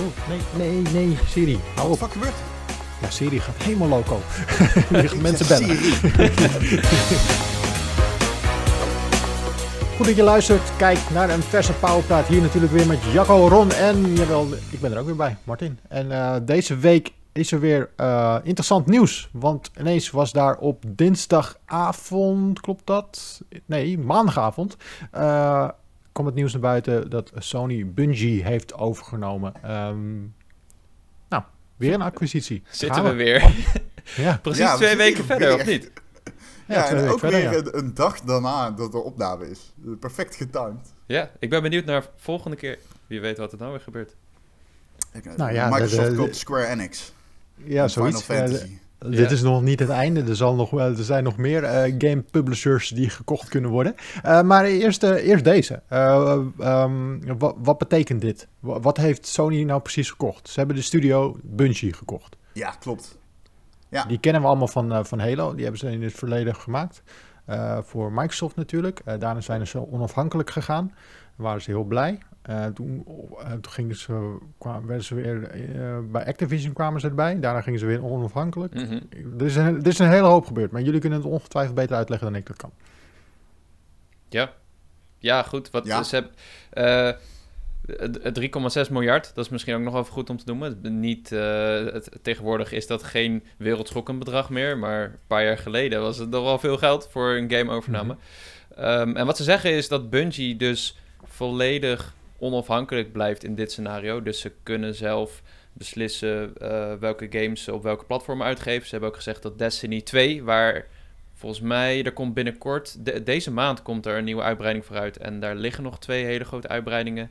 Oh, nee, nee, nee, Siri. Hou Wat op. fuck gebeurt? Ja, Siri gaat helemaal loco. Mensen bellen. Goed dat je luistert. Kijk naar een verse Powerpraat. Hier natuurlijk weer met Jacco, Ron en, jawel, ik ben er ook weer bij, Martin. En eh, deze week is er weer eh, interessant nieuws. Want ineens was daar op dinsdagavond, klopt dat? Nee, maandagavond. eh kwam het nieuws naar buiten dat Sony Bungie heeft overgenomen. Ehm, nou, weer een acquisitie. Zitten we weer. Ja, Precies Ja, twee weken verder, weer. of niet? ja, en weken ook verder, weer ja. een, dag daarna dat de opname is. Perfect getimed. Ja, ik ben benieuwd naar volgende keer. Wie weet wat er nou weer gebeurt. Nou ja, Microsoft de- de- koopt Square Enix. Ja, zoiets. Final Ja, Fantasy. Dit is nog niet het einde. Er, zal nog, wel- er zijn nog meer eh, game publishers die gekocht kunnen worden. Eh, maar eerst, eh, eerst deze. Eh, ehm, wat, betekent dit? Wa- Wat heeft Sony nou precies gekocht? Ze hebben de studio Bungie gekocht. Ja, klopt. Ja. Die kennen we allemaal van, van Halo. Die hebben ze in het verleden gemaakt. Voor Microsoft natuurlijk. Daarna zijn ze onafhankelijk gegaan. Daar waren ze heel blij. Eh, toen eh, toen gingen ze, kwamen, werden ze weer, eh, bij Activision kwamen ze erbij. Daarna gingen ze weer onafhankelijk. Mhm. Er is, een, er is een hele hoop gebeurd. Maar jullie kunnen het ongetwijfeld beter uitleggen dan ik dat kan. Ja. Ja, goed. Wat Ja. ze hebben. eh, het 3,6 miljard, dat is misschien ook nog even goed om te noemen. Het, niet, eh, het, tegenwoordig is dat geen wereldschokkend bedrag meer, maar een paar jaar geleden was het nog wel veel geld voor een game-overname. Ehm, en wat ze zeggen is dat Bungie dus volledig onafhankelijk blijft in dit scenario. Dus ze kunnen zelf beslissen eh, welke games ze op welke platformen uitgeven. Ze hebben ook gezegd dat Destiny 2, waar volgens mij er komt binnenkort, de- deze maand komt er een nieuwe uitbreiding vooruit. En daar liggen nog twee hele grote uitbreidingen.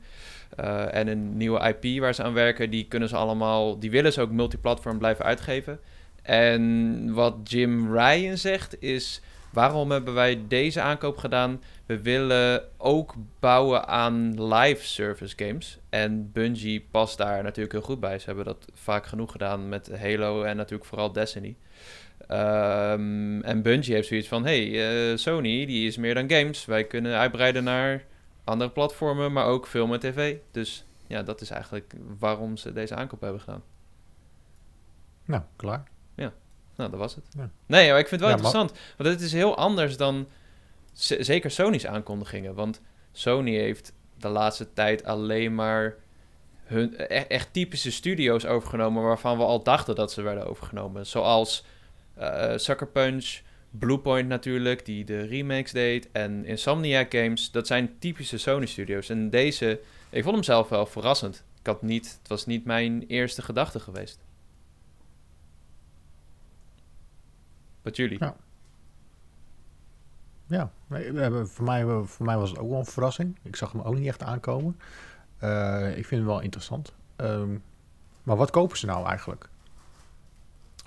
Eh, en een nieuwe IP waar ze aan werken, die kunnen ze allemaal, die willen ze ook multiplatform blijven uitgeven. En wat Jim Ryan zegt is, waarom hebben wij deze aankoop gedaan? We willen ook bouwen aan live service games. En Bungie past daar natuurlijk heel goed bij. Ze hebben dat vaak genoeg gedaan met Halo en natuurlijk vooral Destiny. Ehm, en Bungie heeft zoiets van: hey, eh, Sony die is meer dan games. Wij kunnen uitbreiden naar andere platformen, maar ook film en tv. Dus ja, dat is eigenlijk waarom ze deze aankoop hebben gedaan. Nou, klaar. Nou, dat was het. Ja. Nee, maar ik vind het wel Ja, maar- interessant. Want het is heel anders dan zeker Sony's aankondigingen. Want Sony heeft de laatste tijd alleen maar hun e- echt typische studio's overgenomen waarvan we al dachten dat ze werden overgenomen. Zoals eh Sucker Punch, Bluepoint natuurlijk, die de remakes deed. En Insomniac Games, dat zijn typische Sony studios. En deze, ik vond hem zelf wel verrassend. Ik had niet, het was niet mijn eerste gedachte geweest. Wat jullie? Ja. Ja, nee, voor, mij, voor mij was het ook wel een verrassing. Ik zag hem ook niet echt aankomen. Eh, ik vind het wel interessant. Ehm, maar wat kopen ze nou eigenlijk?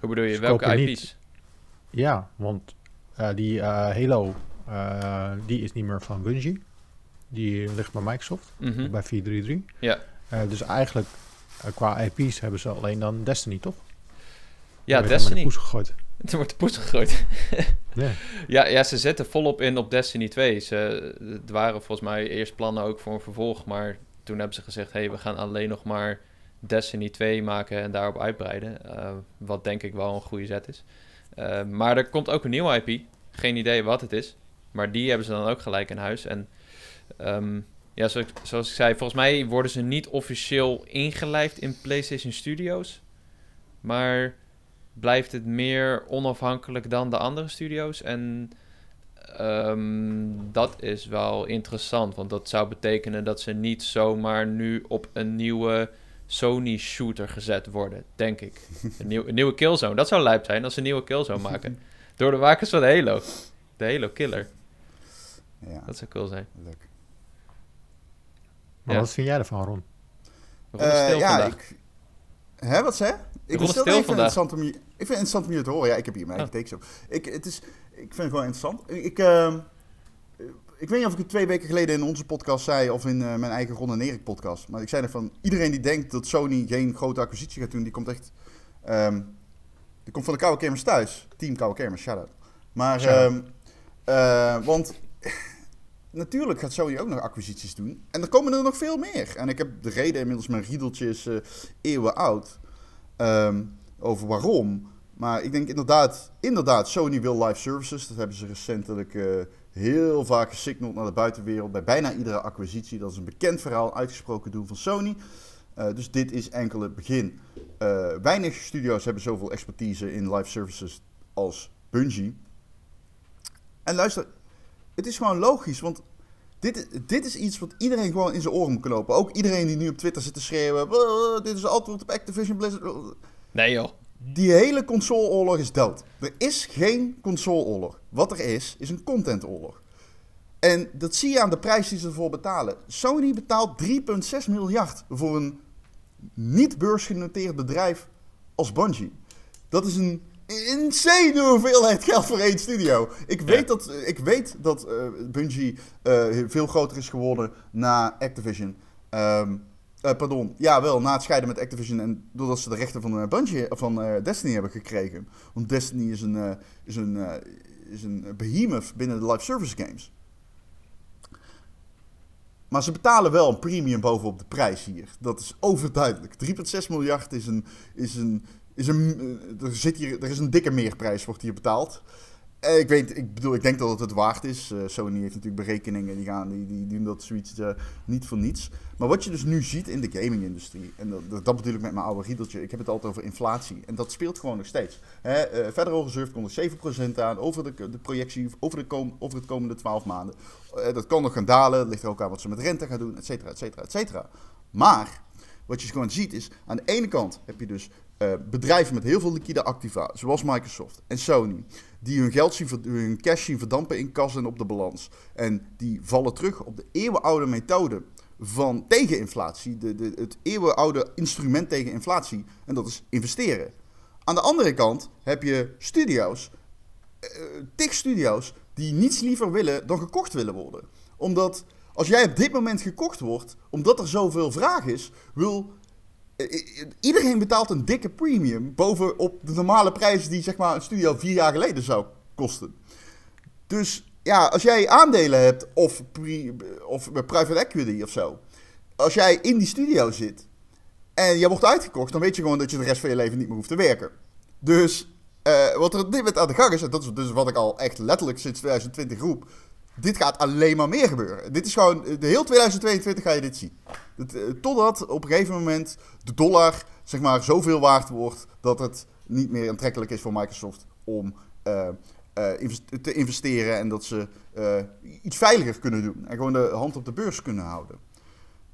Hoe bedoel je? Ze Welke IP's? niet. Ja, want eh, die eh, Halo, die is niet meer van Bungie. Die ligt bij Microsoft, Mhm. bij 433. Ja. Dus eigenlijk, qua IP's hebben ze alleen dan Destiny, toch? Ja, de Destiny. gegooid. Er wordt de poes gegooid. Ja. ja, ja, ze zetten volop in op Destiny 2. Ze, het waren volgens mij eerst plannen ook voor een vervolg. Maar toen hebben ze gezegd... hey, we gaan alleen nog maar Destiny 2 maken en daarop uitbreiden. Eh, wat denk ik wel een goede zet is. Eh, maar er komt ook een nieuwe IP. Geen idee wat het is. Maar die hebben ze dan ook gelijk in huis. En ehm, ja, zoals, zoals ik zei... volgens mij worden ze niet officieel ingelijfd in PlayStation Studios. Maar blijft het meer onafhankelijk dan de andere studio's. En ehm, dat is wel interessant, want dat zou betekenen dat ze niet zomaar nu op een nieuwe Sony shooter gezet worden, denk ik. Een, nieuw, een nieuwe Killzone, dat zou lijp zijn als ze een nieuwe Killzone maken. Door de makers van Halo. De Halo Killer, Ja, dat zou cool zijn. leuk. Maar Ja. wat vind jij ervan, Ron? Ron Eh, ja, vandaag. ik... Hè, wat zei? Ik Ron is stil, vandaag. interessant om je... Ik vind het interessant om je te horen. Ja, ik heb hier mijn eigen Oh. op. Ik, het is, ik vind het wel interessant. Ik, ehm, ik weet niet of ik het twee weken geleden in onze podcast zei of in eh, mijn eigen Ron en Erik podcast. Maar ik zei er van, iedereen die denkt dat Sony geen grote acquisitie gaat doen, die komt echt... ehm, die komt van de Koude Kermers thuis. Team Koude Kermers, shout-out. Maar, ehm, eh, want natuurlijk gaat Sony ook nog acquisities doen. En er komen er nog veel meer. En ik heb de reden inmiddels, mijn riedeltje is uh, eeuwen oud. Ehm, over waarom. Maar ik denk inderdaad, inderdaad, Sony wil live services. Dat hebben ze recentelijk uh, heel vaak gesignald naar de buitenwereld. Bij bijna iedere acquisitie. Dat is een bekend verhaal, uitgesproken doel van Sony. Uh, dus dit is enkel het begin. weinig studio's hebben zoveel expertise in live services als Bungie. En luister, het is gewoon logisch, want dit, dit is iets wat iedereen gewoon in zijn oren moet knopen. Ook iedereen die nu op Twitter zit te schreeuwen, dit is antwoord op Activision Blizzard. Nee joh. Die hele consoleoorlog is dood. Er is geen consoleoorlog. Wat er is, is een contentoorlog. En dat zie je aan de prijs die ze ervoor betalen. Sony betaalt 3,6 miljard voor een niet beursgenoteerd bedrijf als Bungie. Dat is een insane hoeveelheid geld voor één studio. Ik weet dat, ik weet dat uh, Bungie uh, veel groter is geworden na Activision. Um, uh, pardon, ja wel, na het scheiden met Activision en doordat ze de rechten van, Bungie, van Destiny hebben gekregen. Want Destiny is een, is, een, is een behemoth binnen de live service games. Maar ze betalen wel een premium bovenop de prijs hier. Dat is overduidelijk. 3,6 miljard is een, is een is een, eh, er, zit hier, er is een dikke meerprijs wordt hier betaald. Uh, ik, weet, ik bedoel, ik denk dat het het waard is. Uh, Sony heeft natuurlijk berekeningen, die, gaan, die, die doen dat zoiets uh, niet voor niets. Maar wat je dus nu ziet in de gaming-industrie, en dat, dat bedoel ik met mijn oude riedeltje, ik heb het altijd over inflatie. En dat speelt gewoon nog steeds. Hè, Federal Reserve komt er 7% aan over de, de projectie, over, de kom, over het komende 12 maanden. dat kan nog gaan dalen, het ligt er ook aan wat ze met rente gaan doen, et cetera, et cetera, et cetera. Maar wat je gewoon ziet is, aan de ene kant heb je dus uh, bedrijven met heel veel liquide activa, zoals Microsoft en Sony, die hun geld zien, hun cash zien verdampen in kas en op de balans. En die vallen terug op de eeuwenoude methode van tegeninflatie, de, de, het eeuwenoude instrument tegen inflatie, en dat is investeren. Aan de andere kant heb je studio's, uh, tig studio's, die niets liever willen dan gekocht willen worden. Omdat als jij op dit moment gekocht wordt, omdat er zoveel vraag is, wil iedereen betaalt een dikke premium bovenop de normale prijs die zeg maar, een studio vier jaar geleden zou kosten. Dus ja, als jij aandelen hebt of, pre, of private equity of zo, als jij in die studio zit en je wordt uitgekocht, dan weet je gewoon dat je de rest van je leven niet meer hoeft te werken. Dus uh, wat er op dit moment aan de gang is, en dat is dus wat ik al echt letterlijk sinds 2020 roep, dit gaat alleen maar meer gebeuren. Dit is gewoon, de heel 2022 ga je dit zien. Eh, totdat op een gegeven moment de dollar, zeg maar, zoveel waard wordt dat het niet meer aantrekkelijk is voor Microsoft om uh, uh, te investeren en dat ze iets veiliger kunnen doen. En gewoon de hand op de beurs kunnen houden.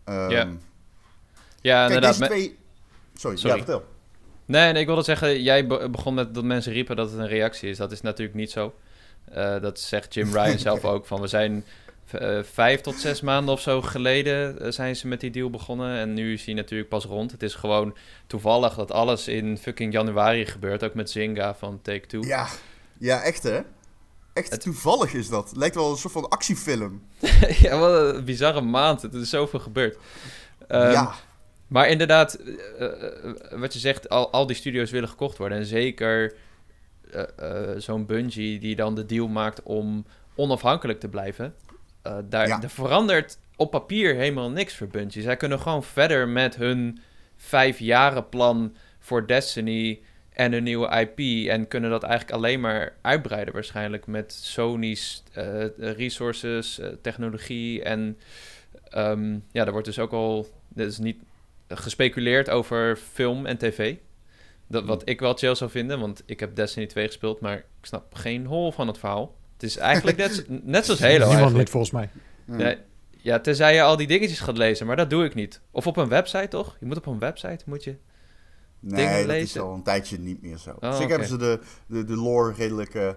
Um, ja, ja kijk, inderdaad. Twee... Sorry, Sorry, ja, vertel. Nee, nee, ik wilde zeggen, jij begon met dat mensen riepen dat het een reactie is. Dat is natuurlijk niet zo. Dat zegt Jim Ryan zelf ook. Van we zijn uh, vijf tot zes maanden of zo geleden uh, zijn ze met die deal begonnen. En nu is hij natuurlijk pas rond. Het is gewoon toevallig dat alles in fucking januari gebeurt. Ook met Zynga van Take-Two. Ja. ja, echt hè? Echt het... toevallig is dat. Lijkt wel een soort van actiefilm. ja, wat een bizarre maand. Het is zoveel gebeurd. Um, ja. Maar inderdaad, wat je zegt, al, al die studio's willen gekocht worden. En zeker uh, zo'n Bungie die dan de deal maakt om onafhankelijk te blijven. Uh, daar, ja. verandert op papier helemaal niks voor Bungie. Zij kunnen gewoon verder met hun plan voor Destiny en een nieuwe IP. En kunnen dat eigenlijk alleen maar uitbreiden waarschijnlijk met Sony's resources, technologie. En um, ja, er wordt dus ook al, dit is niet gespeculeerd over film en tv. Dat, wat ik wel chill zou vinden, want ik heb Destiny 2 gespeeld, maar ik snap geen hol van het verhaal. Het is eigenlijk net, net zoals Halo Niemand weet volgens mij. Ja, ja, tenzij je al die dingetjes gaat lezen, maar dat doe ik niet. Of op een website, toch? Je moet op een website, moet je nee, dingen lezen. Nee, dat is al een tijdje niet meer zo. Oh, Zeker hebben ze de, de, de lore redelijk... Uh,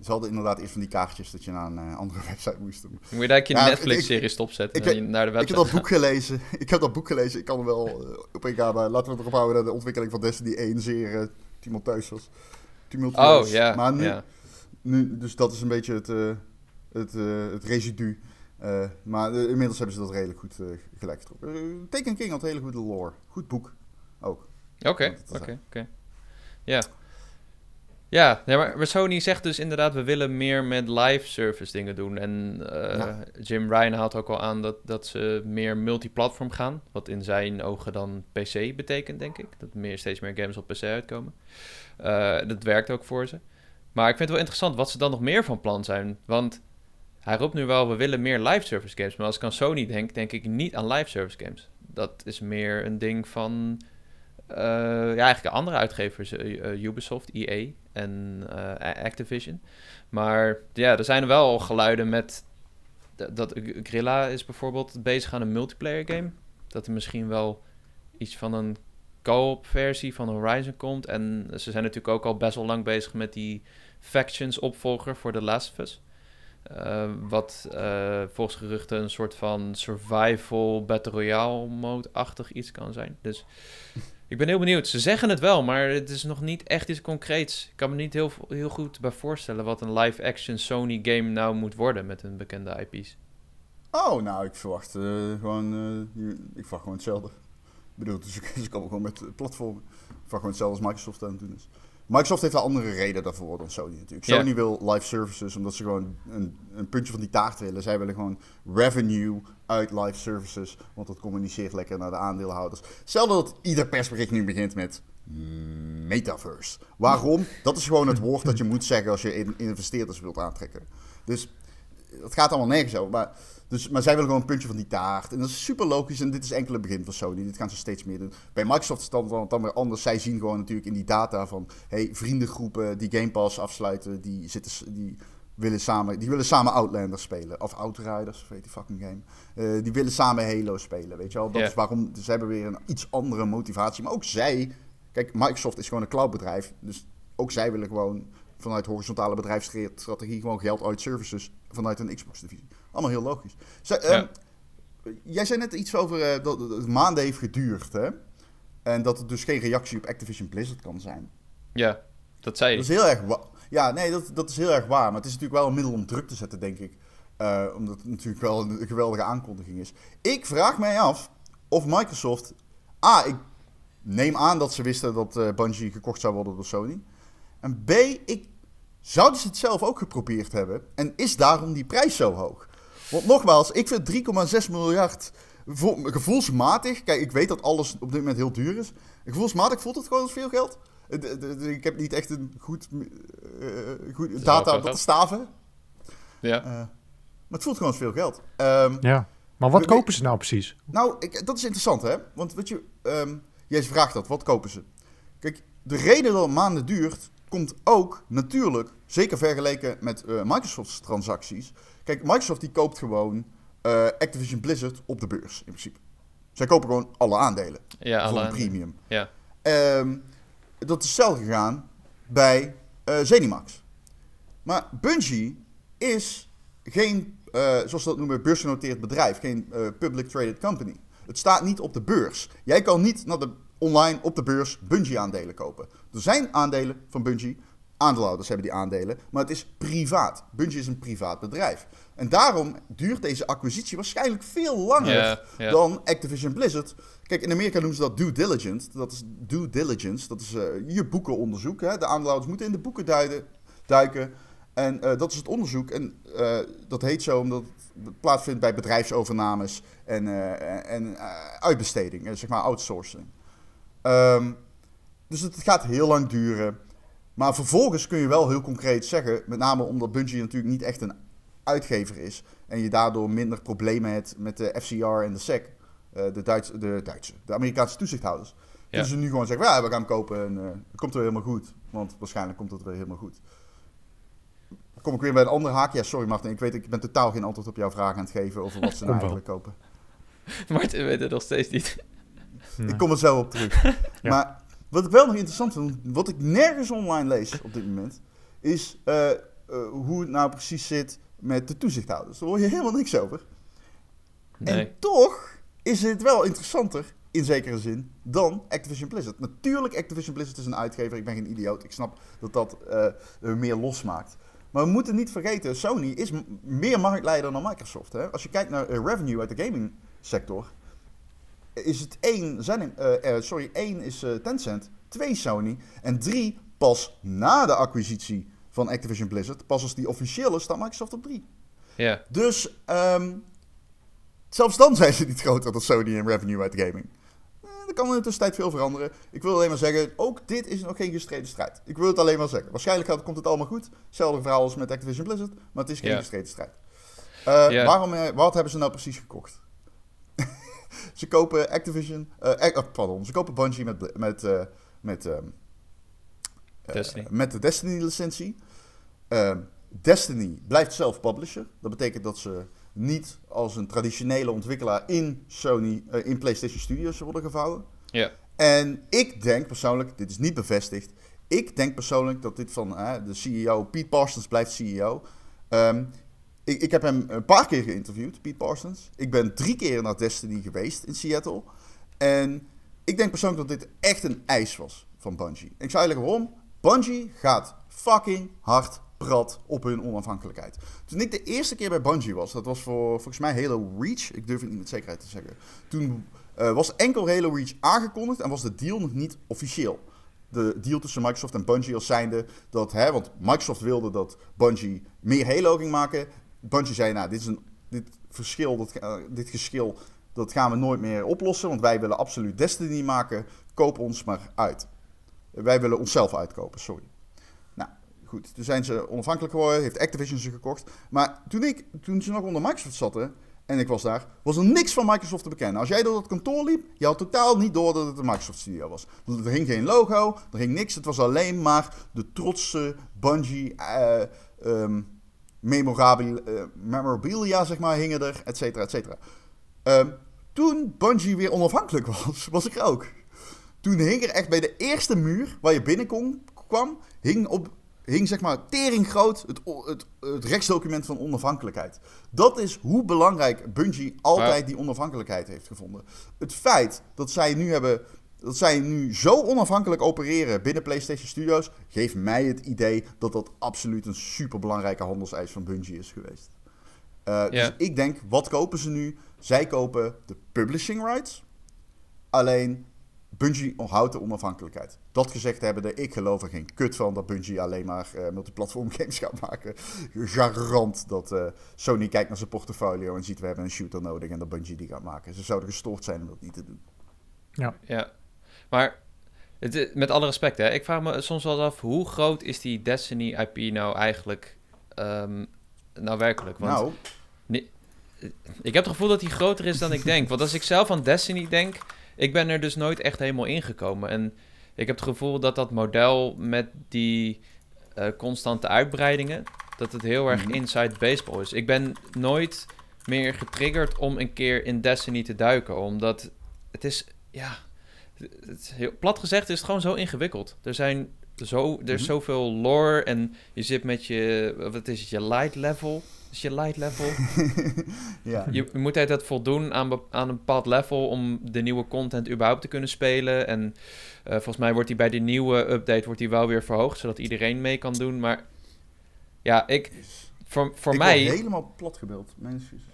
ze hadden inderdaad eerst van die kaartjes dat je naar een uh, andere website moest doen. Moet je daar een ja, Netflix-serie stopzetten ik, en naar de website Ik heb dat boek gelezen. Ik heb dat boek gelezen. Ik kan er wel uh, op een maar laten we het erop houden dat de ontwikkeling van Destiny 1 zeer uh, tumultueus was. Tumultueus. Oh, ja. Maar nu, ja. Nu, dus dat is een beetje het, uh, het, uh, het residu. Uh, maar inmiddels hebben ze dat redelijk goed gelijk getrokken. Taken King had hele goede lore. Goed boek ook. Oké, oké, oké. Ja. Ja, maar, Sony zegt dus inderdaad, we willen meer met live service dingen doen. En eh, Ja. Jim Ryan haalt ook al aan dat, dat ze meer multiplatform gaan. Wat in zijn ogen dan PC betekent, denk ik. Dat meer, steeds meer games op PC uitkomen. Eh, dat werkt ook voor ze. Maar ik vind het wel interessant wat ze dan nog meer van plan zijn. Want hij roept nu wel, we willen meer live service games. Maar als ik aan Sony denk, denk ik niet aan live service games. Dat is meer een ding van... eh, ja, eigenlijk andere uitgevers. eh, Ubisoft, EA en Activision. Maar ja, er zijn wel geluiden met... Dat, dat Grilla is bijvoorbeeld bezig aan een multiplayer game. Dat er misschien wel iets van een co-op versie van Horizon komt. En ze zijn natuurlijk ook al best wel lang bezig met die Factions opvolger voor The Last of Us. Eh, wat eh, volgens geruchten een soort van survival battle royale mode-achtig iets kan zijn. Dus ik ben heel benieuwd. Ze zeggen het wel, maar het is nog niet echt iets concreets. Ik kan me niet heel, heel goed bij voorstellen wat een live-action Sony game nou moet worden met hun bekende IP's. Oh, nou, ik verwacht eh, gewoon, eh, ik verwacht gewoon hetzelfde. Ik bedoel, dus ze komen gewoon met platformen. Ik verwacht gewoon hetzelfde als Microsoft aan het doen is. Microsoft heeft een andere reden daarvoor dan Sony natuurlijk. Sony wil live services omdat ze gewoon een, een puntje van die taart willen. Zij willen gewoon revenue uit live services, want dat communiceert lekker naar de aandeelhouders. Stel dat ieder persbericht nu begint met metaverse. Waarom? Dat is gewoon het woord dat je moet zeggen als je in- investeerders wilt aantrekken. Dus het gaat allemaal nergens over. Maar, dus, maar zij willen gewoon een puntje van die taart. En dat is super logisch. En dit is enkel het begin van Sony. Dit gaan ze steeds meer doen. Bij Microsoft is het dan, dan weer anders. Zij zien gewoon natuurlijk in die data van... Hey, vriendengroepen die Game Pass afsluiten... die, zitten, die, willen, samen, die willen samen Outlanders spelen. Of Outriders, of weet die fucking game. Eh, die willen samen Halo spelen, weet je wel. Dat is waarom... Ze hebben weer een iets andere motivatie. Maar ook zij... Kijk, Microsoft is gewoon een cloudbedrijf. Dus ook zij willen gewoon vanuit horizontale bedrijfsstrategie gewoon geld uit services vanuit een Xbox-divisie. Allemaal heel logisch. Ja. ehm, jij zei net iets over eh, dat dat het maanden heeft geduurd, hè? En dat het dus geen reactie op Activision Blizzard kan zijn. Ja, dat zei Dat hij. is heel erg Ja, nee, dat, dat is heel erg waar. Maar het is natuurlijk wel een middel om druk te zetten, denk ik. Eh, omdat het natuurlijk wel een geweldige aankondiging is. Ik vraag mij af of Microsoft... A, ik neem aan dat ze wisten dat eh Bungie gekocht zou worden door Sony. En B, ik, zouden ze het zelf ook geprobeerd hebben? En is daarom die prijs zo hoog? Want nogmaals, ik vind 3,6 miljard vo- gevoelsmatig... Kijk, ik weet dat alles op dit moment heel duur is. Gevoelsmatig voelt het gewoon als veel geld. Eh, Ik heb niet echt een goed, eh, goed data om dat te staven. Ja. Eh, maar het voelt gewoon als veel geld. Ehm, Ja. Maar wat We- kopen ze nou precies? nou, ik, dat is interessant, hè? Want weet je, ehm, jij vraagt dat, wat kopen ze? Kijk, de reden dat het maanden duurt, komt ook natuurlijk, zeker vergeleken met eh, Microsoft's transacties. Kijk, Microsoft die koopt gewoon eh, Activision Blizzard op de beurs, in principe. Zij kopen gewoon alle aandelen Ja, voor alle, een premium. ja. Ehm, dat is hetzelfde gegaan bij eh Zenimax. Maar Bungie is geen, zoals dat noemen, beursgenoteerd bedrijf. Geen public traded company. Het staat niet op de beurs. Jij kan niet naar de, online op de beurs Bungie aandelen kopen. Er zijn aandelen van Bungie. Aandeelhouders hebben die aandelen. Maar het is privaat. Bungie is een privaat bedrijf. En daarom duurt deze acquisitie waarschijnlijk veel langer dan Activision Blizzard. Kijk, in Amerika noemen ze dat due diligence. Dat is due diligence. Dat is eh, je boekenonderzoek. Hè? De aandeelhouders moeten in de boeken duiden, duiken. En eh, dat is het onderzoek. En eh, dat heet zo omdat het plaatsvindt bij bedrijfsovernames en, en uitbesteding. zeg maar outsourcing. Ehm, dus het gaat heel lang duren. Maar vervolgens kun je wel heel concreet zeggen, met name omdat Bungie natuurlijk niet echt een uitgever is. En je daardoor minder problemen hebt met de FCR en de SEC. eh, de, Duitse, de Duitse, de Amerikaanse toezichthouders. Ja. Dus ze nu gewoon zeggen, ja, we gaan hem kopen en eh, het komt weer helemaal goed. Want waarschijnlijk komt het weer helemaal goed. Dan kom ik weer bij een andere haak. Ja, sorry Martin, ik weet, ik ben totaal geen antwoord op jouw vraag aan het geven over wat ze nou eigenlijk kopen. Martin weet het nog steeds niet. Ik kom er zo op terug. Ja. Maar wat ik wel nog interessant vind, wat ik nergens online lees op dit moment, is eh, eh, hoe het nou precies zit met de toezichthouders. Daar hoor je helemaal niks over. Nee. En toch is het wel interessanter, in zekere zin, dan Activision Blizzard. Natuurlijk, Activision Blizzard is een uitgever. Ik ben geen idioot. Ik snap dat dat eh, er meer losmaakt. Maar we moeten niet vergeten, Sony is meer marktleider dan Microsoft. Hè? Als je kijkt naar revenue uit de gaming sector, is het één, zijn, eh, eh, sorry, één is eh, Tencent, twee Sony en drie pas na de acquisitie van Activision Blizzard. Pas als die officieel is, staat Microsoft op 3. Ja, Dus ehm, zelfs dan zijn ze niet groter dan Sony in revenue uit gaming. Er kan in de tussentijd veel veranderen. Ik wil alleen maar zeggen, ook dit is nog geen gestreden strijd. Ik wil het alleen maar zeggen. Waarschijnlijk gaat- komt het allemaal goed. Hetzelfde verhaal als met Activision Blizzard, maar het is geen gestreden strijd. Waarom, wat hebben ze nou precies gekocht? ze kopen Activision, oh, pardon, ze kopen Bungie met, met, eh, met, ehm, eh, Destiny. met de Destiny-licentie. Ehm, Destiny blijft zelf publisher. Dat betekent dat ze niet als een traditionele ontwikkelaar in Sony, in PlayStation Studios worden gevouwen. ja, En ik denk persoonlijk, dit is niet bevestigd, ik denk persoonlijk dat dit van de CEO, Pete Parsons blijft CEO. Ehm, ik, ik heb hem een paar keer geïnterviewd, Pete Parsons. Ik ben drie keer naar Destiny geweest in Seattle. En ik denk persoonlijk dat dit echt een eis was van Bungie. Ik zou uitleggen waarom. Bungie gaat fucking hard prat op hun onafhankelijkheid. Toen ik de eerste keer bij Bungie was, dat was voor volgens mij Halo Reach. Ik durf het niet met zekerheid te zeggen. Toen eh, was enkel Halo Reach aangekondigd en was de deal nog niet officieel. De deal tussen Microsoft en Bungie als zijnde dat, hè, want Microsoft wilde dat Bungie meer Halo ging maken. Bungie zei, nou, dit is een dit verschil, dat, ga- dit geschil, dat gaan we nooit meer oplossen, want wij willen absoluut Destiny maken. Koop ons maar uit. Wij willen onszelf uitkopen, sorry. Nou, goed. Toen zijn ze onafhankelijk geworden, heeft Activision ze gekocht. Maar toen, ik, toen ze nog onder Microsoft zaten, en ik was daar, was er niks van Microsoft te bekennen. Als jij door dat kantoor liep, je had totaal niet door dat het een Microsoft studio was. Er hing geen logo, er hing niks. Het was alleen maar de trotse Bungie eh, eh, memorabilia, zeg maar, hingen er, et cetera, et cetera. Ehm, toen Bungie weer onafhankelijk was, was ik er ook. Toen hing er echt bij de eerste muur waar je binnenkom kwam, hing, op, hing zeg maar tering groot het, het, het rechtsdocument van onafhankelijkheid. Dat is hoe belangrijk Bungie altijd die onafhankelijkheid heeft gevonden. Het feit dat zij nu hebben. Dat zij nu zo onafhankelijk opereren binnen PlayStation Studios, geeft mij het idee dat dat absoluut een superbelangrijke handelseis van Bungie is geweest. Eh, Ja. Dus ik denk, wat kopen ze nu? Zij kopen de publishing rights. Alleen Bungie houdt de onafhankelijkheid. Dat gezegd hebbende, ik geloof er geen kut van dat Bungie alleen maar eh, multiplatform games gaat maken. Garant dat eh, Sony kijkt naar zijn portfolio en ziet we hebben een shooter nodig en dat Bungie die gaat maken. Ze zouden gestoord zijn om dat niet te doen. ja. Maar het, is- met alle respect, hè, ik vraag me soms wel af hoe groot is die Destiny IP nou eigenlijk ehm, nou werkelijk? Want nou, ik heb het gevoel dat die groter is dan ik denk. Want als ik zelf aan Destiny denk, ik ben er dus nooit echt helemaal ingekomen. En ik heb het gevoel dat dat model met die eh, constante uitbreidingen, dat het heel erg Mhm. inside baseball is. Ik ben nooit meer getriggerd om een keer in Destiny te duiken, omdat het is, ja, het is heel, plat gezegd is het gewoon zo ingewikkeld. Er zijn zo, er is Mhm. zoveel lore en je zit met je, wat is het, je light level. Is je light level? ja. Je moet altijd voldoen aan, aan een bepaald level om de nieuwe content überhaupt te kunnen spelen. En eh, volgens mij wordt die bij de nieuwe update wordt die wel weer verhoogd, zodat iedereen mee kan doen. Maar ja, ik, voor, voor ik mij... helemaal plat gebeld. Mijn excuses.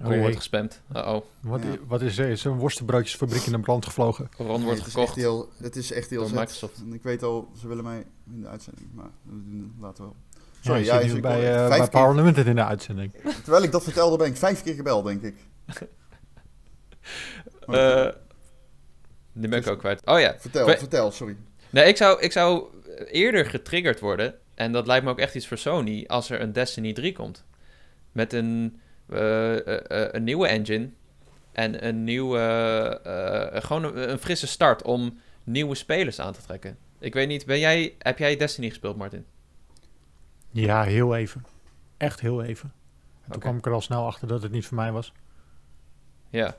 Ron Oh, wordt gespamd. Uh-oh. Wat, Ja. i- wat is er? Is er een worstenbroodjesfabriek in de brand gevlogen? Ron Nee, wordt het is gekocht echt heel, het is echt heel. Microsoft. En ik weet al, ze willen mij in de uitzending, maar laten we wel. Sorry, ja, ja, bij, eh, vijf bij Power Limited in de uitzending. Terwijl ik dat vertelde, ben ik vijf keer gebeld, denk ik. Eh die ben ik ook kwijt. Oh ja. vertel, we- vertel, sorry. Nee, ik zou, ik zou eerder getriggerd worden. En dat lijkt me ook echt iets voor Sony als er een Destiny 3 komt. Met een, een nieuwe engine. En een nieuwe. eh, gewoon een, een frisse start om nieuwe spelers aan te trekken. Ik weet niet, ben jij, heb jij Destiny gespeeld, Martin? Ja, heel even. Echt heel even. En toen kwam ik er al snel achter dat het niet voor mij was. Ja.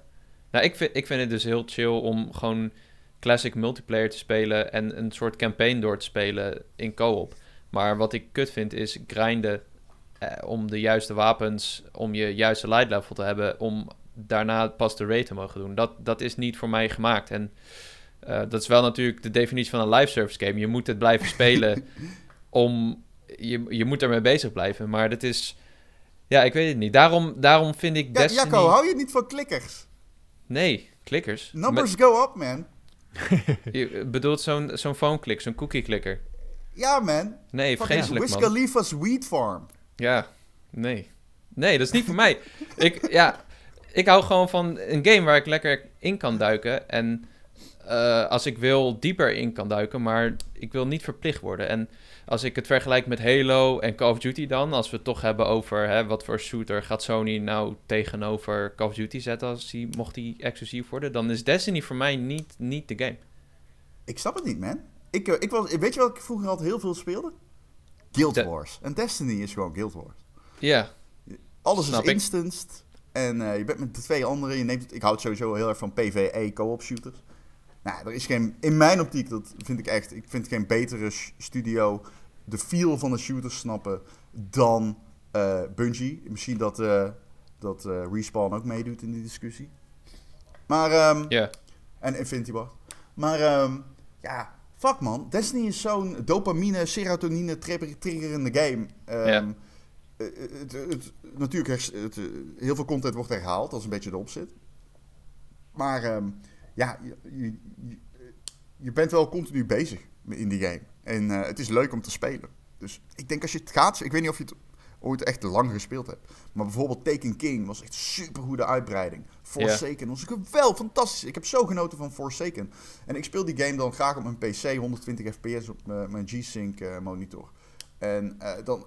Nou, ik vind, ik vind het dus heel chill om gewoon classic multiplayer te spelen en een soort campaign door te spelen in co-op. Maar wat ik kut vind is grinden eh, om de juiste wapens, om je juiste light level te hebben, om daarna pas de raid te mogen doen. Dat, dat is niet voor mij gemaakt. En eh, dat is wel natuurlijk de definitie van een live service game. Je moet het blijven spelen om... Je, je moet ermee bezig blijven, maar dat is... Ja, ik weet het niet. Daarom, daarom vind ik Ja, Destiny... Jacco, hou je niet van klikkers? Nee, klikkers. Numbers go up, man. Je bedoelt zo'n zo'n phone click, zo'n cookie clicker. Ja, man. Nee, Fucking vreselijk Wiz man. Khalifa's Weed Farm. Ja, nee. Nee, dat is niet voor mij. Ik, ja, ik hou gewoon van een game waar ik lekker in kan duiken. En eh, als ik wil, dieper in kan duiken. Maar ik wil niet verplicht worden. En als ik het vergelijk met Halo en Call of Duty dan... als we het toch hebben over hè, wat voor shooter gaat Sony nou tegenover Call of Duty zetten... Als die, mocht die exclusief worden... dan is Destiny voor mij niet, niet de game. Ik snap het niet, man. Ik, eh, ik was, weet je wat ik vroeger altijd heel veel speelde? Guild De- Wars. En Destiny is gewoon Guild Wars. Ja, Alles Snap is instanced. En eh, je bent met de twee anderen. Je neemt, ik houd sowieso heel erg van PvE co-op shooters. Nou, er is geen, in mijn optiek, dat vind ik echt, ik vind geen betere studio de feel van de shooters snappen dan eh, Bungie. Misschien dat, eh, dat Respawn ook meedoet in die discussie. Maar, ja. en Infinity Ward. Maar ehm, ja, fuck man. Destiny is zo'n dopamine, serotonine trigger- triggerende game. Ehm, Ja. eh, het, het, natuurlijk, het, eh, heel veel content wordt herhaald. Dat is een beetje de opzet. Maar ehm, ja, je, je, bent wel continu bezig in die game. En eh, het is leuk om te spelen. Dus ik denk als je het gaat... Ik weet niet of je het ooit echt lang gespeeld hebt. Maar bijvoorbeeld Taken King was echt super goede uitbreiding. Forsaken was wel fantastisch. Ik heb zo genoten van Forsaken. En ik speel die game dan graag op mijn PC, 120 fps op mijn, G-Sync eh, monitor. En eh, dan,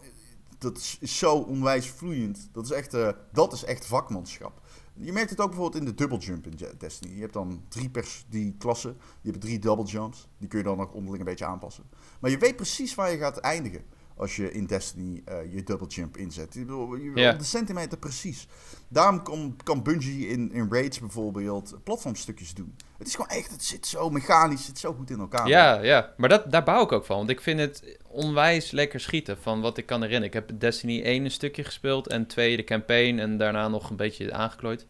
dat is, zo onwijs vloeiend. Dat is, echt, eh, dat is echt vakmanschap. Je merkt het ook bijvoorbeeld in de double jump in Destiny. Je hebt dan drie, pers die klassen. Die hebben drie double jumps. Die kun je dan ook onderling een beetje aanpassen. Maar je weet precies waar je gaat eindigen. Als je in Destiny eh, je double jump inzet. Ik bedoel, je-. Op de centimeter precies. Daarom kan, kan Bungie in, in Raids bijvoorbeeld platformstukjes doen. Het is gewoon echt, het zit zo mechanisch, het zit zo goed in elkaar. Ja, ja. Maar dat, daar bouw ik ook van. Want ik vind het onwijs lekker schieten van wat ik kan herinneren. Ik heb Destiny 1 een stukje gespeeld en 2 de campaign en daarna nog een beetje aangeklooid.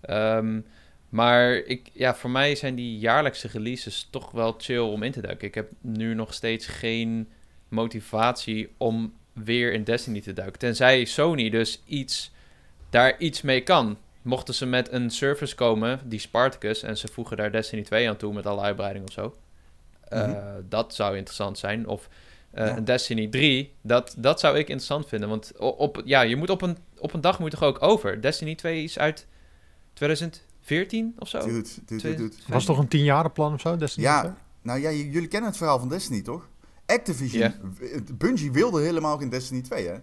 Ehm, maar ik, ja, voor mij zijn die jaarlijkse releases toch wel chill om in te duiken. Ik heb nu nog steeds geen motivatie om weer in Destiny te duiken. Tenzij Sony dus iets, daar iets mee kan. Mochten ze met een service komen, die Spartacus, en ze voegen daar Destiny 2 aan toe met alle uitbreiding of zo. eh, Mhm. dat zou interessant zijn. Of eh, Ja. een Destiny 3, dat, dat zou ik interessant vinden. Want op, ja, je moet op een, op een dag moet je toch ook over. Destiny 2 is uit 2014 of zo? Dude, dude, dude, Twee- dude. Was toch een tienjarenplan of zo? Destiny Ja, 2? nou ja, jullie kennen het verhaal van Destiny, toch? Activision, Bungie wilde helemaal geen Destiny 2, hè?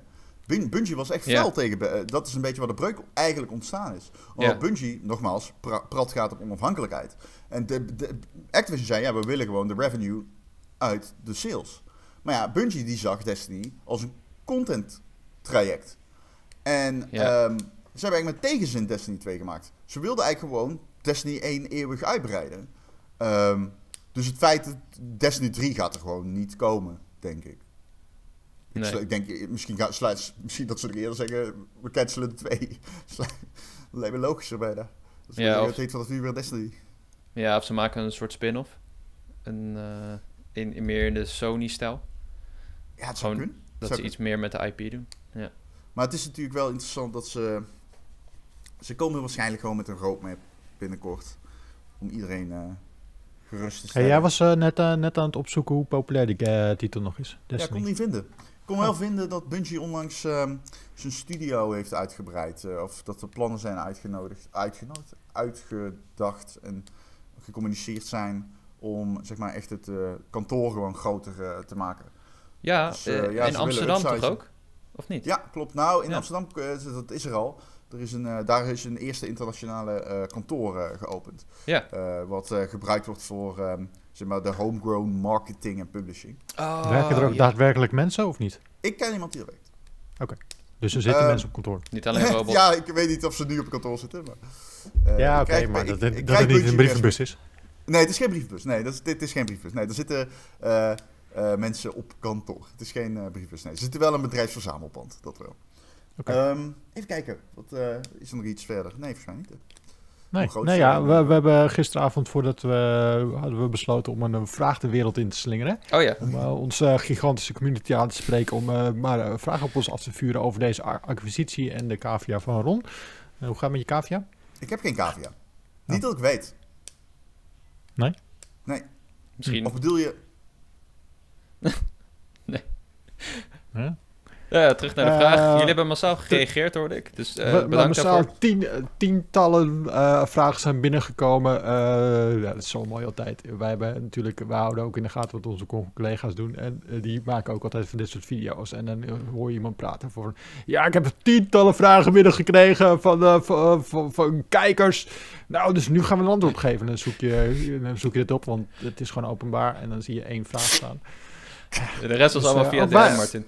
Bun- Bungie was echt fel tegen... eh, dat is een beetje waar de breuk eigenlijk ontstaan is. Omdat. Bungie, nogmaals, pra- prat gaat op onafhankelijkheid. En de, de, Activision zei, ja, we willen gewoon de revenue uit de sales. Maar ja, Bungie die zag Destiny als een content traject. En ehm, ze hebben eigenlijk met tegenzin Destiny 2 gemaakt. Ze wilden eigenlijk gewoon Destiny 1 eeuwig uitbreiden. Ehm, dus het feit dat Destiny 3 gaat er gewoon niet komen, denk ik. Ik, Nee. ik denk, eh, misschien, gaat, sluit, misschien dat ze er eerder zeggen, we cancelen de 2. dat lijkt me logischer bijna. Dat ze Ja, of- het heet weer Destiny. Ja, of ze maken een soort spin-off. Een, eh, in, in meer in de Sony-stijl. Ja, het zou Gewoon kunnen. Dat Zou ze iets meer met de IP doen. Maar het is natuurlijk wel interessant dat ze... Ze komen waarschijnlijk gewoon met een roadmap binnenkort. Om iedereen eh, gerust te Hey, stellen. jij was eh, net, eh, net aan het opzoeken hoe populair die eh, titel nog is. Ja, ik kon niet vinden. Ik kon wel vinden dat Bungie onlangs ehm, zijn studio heeft uitgebreid. eh, of dat er plannen zijn uitgenodigd, uitgenodigd, uitgedacht en gecommuniceerd zijn om zeg maar echt het eh, kantoor gewoon groter te maken. Ja, Dus, ja, in Amsterdam toch ook? Of niet? Ja, klopt. Nou, in Ja. Amsterdam, is- dat is er al. Er is een, eh, daar is een eerste internationale eh, kantoor eh, geopend. Ja. Eh, wat eh, gebruikt wordt voor ehm, zeg maar de homegrown marketing en publishing. Oh, Werken er ook ja. daadwerkelijk mensen of niet? Ik ken iemand die er werkt. Dus er zitten Eh, mensen op kantoor. Niet alleen robots. ja, ik weet niet of ze nu op kantoor zitten. Maar, eh, ja, oké, maar ik- dat, ik dat, het niet een brievenbus is. Nee, het is geen briefbus. Nee, dat is, dit is geen briefbus. Nee, er zitten eh, eh, mensen op kantoor. Het is geen eh, briefbus. Nee, er zit wel een bedrijfsverzamelpand. Dat wel. Ehm, even kijken. Wat, eh, is er nog iets verder? Nee, volgens mij niet. Nee, nee ja, we? we, we hebben gisteravond voordat we hadden we besloten om een eh, vraag de wereld in te slingeren. Oh ja. Om eh, onze gigantische community aan te spreken om eh, maar eh, vragen op ons af te vuren over deze acquisitie en de cavia van Ron. Eh, hoe gaat het met je cavia? Ik heb geen cavia. Niet dat ik weet. Nee? Nee. Misschien. Of bedoel je... Huh? Ja, terug naar de Eh, vraag. Jullie hebben massaal gereageerd, hoorde ik. Dus eh, bedankt massaal daarvoor. tien, eh, tientallen eh, vragen zijn binnengekomen. Eh, ja, dat is zo mooi altijd. Wij hebben natuurlijk, we houden ook in de gaten wat onze co- collega's doen. En eh, die maken ook altijd van dit soort video's. En dan eh, hoor je iemand praten voor... Ja, ik heb tientallen vragen binnengekregen van, eh, van, van, van kijkers. Nou, dus nu gaan we een antwoord geven. En dan zoek je, dan zoek je het op, want het is gewoon openbaar. En dan zie je één vraag staan. De rest was Dus, allemaal eh, via wij- DM, Martin.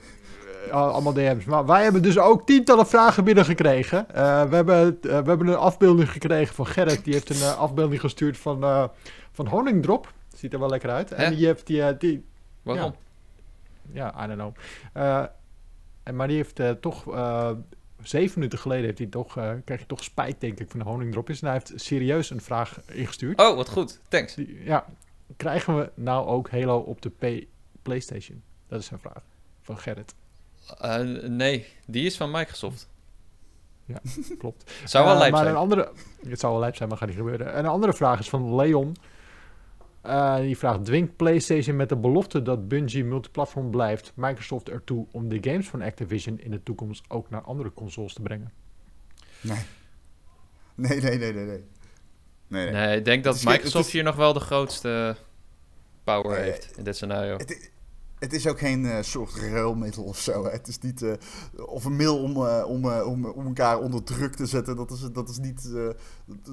Eh, allemaal DM's. Maar wij hebben dus ook tientallen vragen binnengekregen. Eh we, hebben, eh, we hebben een afbeelding gekregen van Gerrit. Die heeft een afbeelding gestuurd van, van Honingdrop. Ziet er wel lekker uit. En Hè? die heeft die, die Waarom? ja, I don't know. En, maar die heeft toch, zeven minuten geleden heeft hij toch, krijg je toch spijt denk ik van de honingdropjes. En hij heeft serieus een vraag ingestuurd. Oh, wat goed. Thanks. Die- ja, krijgen we nou ook Halo op de P- Playstation? Dat is zijn vraag. Van Gerrit. Eh, nee, die is van Microsoft. Klopt. Zou wel Eh, lijp maar zijn. Een andere, het zou wel lijp zijn, maar gaat niet gebeuren. En een andere vraag is van Leon. Eh, die vraagt: Dwingt PlayStation met de belofte dat Bungie multiplatform blijft Microsoft ertoe om de games van Activision in de toekomst ook naar andere consoles te brengen? Nee. Nee, nee, nee, nee, nee. Nee, nee. Nee, ik denk dat Microsoft hier nog wel de grootste power Nee, heeft in dit scenario. Het, het is ook geen eh, soort ruilmiddel of zo. Hè. Het is niet... eh, of een mail om, eh, om, om, om elkaar onder druk te zetten. Dat is, dat is niet...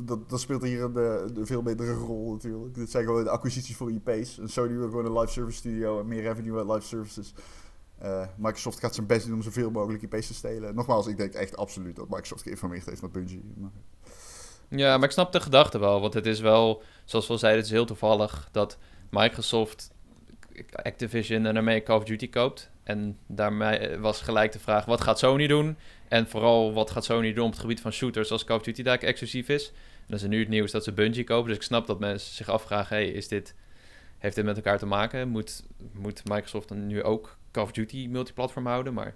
dat, dat speelt hier een, een veel betere rol natuurlijk. Dit zijn gewoon de acquisities voor IP's. En Sony wil gewoon een live service studio en meer revenue uit live services. Microsoft gaat zijn best doen om zoveel mogelijk IP's te stelen. Nogmaals, ik denk echt absoluut dat Microsoft geïnformeerd heeft met Bungie. Ja, maar ik snap de gedachte wel. Want het is wel, zoals we al zeiden, het is heel toevallig dat Microsoft Activision en daarmee Call of Duty koopt. En daarmee was gelijk de vraag, wat gaat Sony doen? En vooral, wat gaat Sony doen op het gebied van shooters als Call of Duty daar exclusief is? En dan is er nu het nieuws dat ze Bungie kopen. Dus ik snap dat mensen zich afvragen, hey, is dit, heeft dit met elkaar te maken? Moet, moet Microsoft dan nu ook Call of Duty multiplatform houden? Maar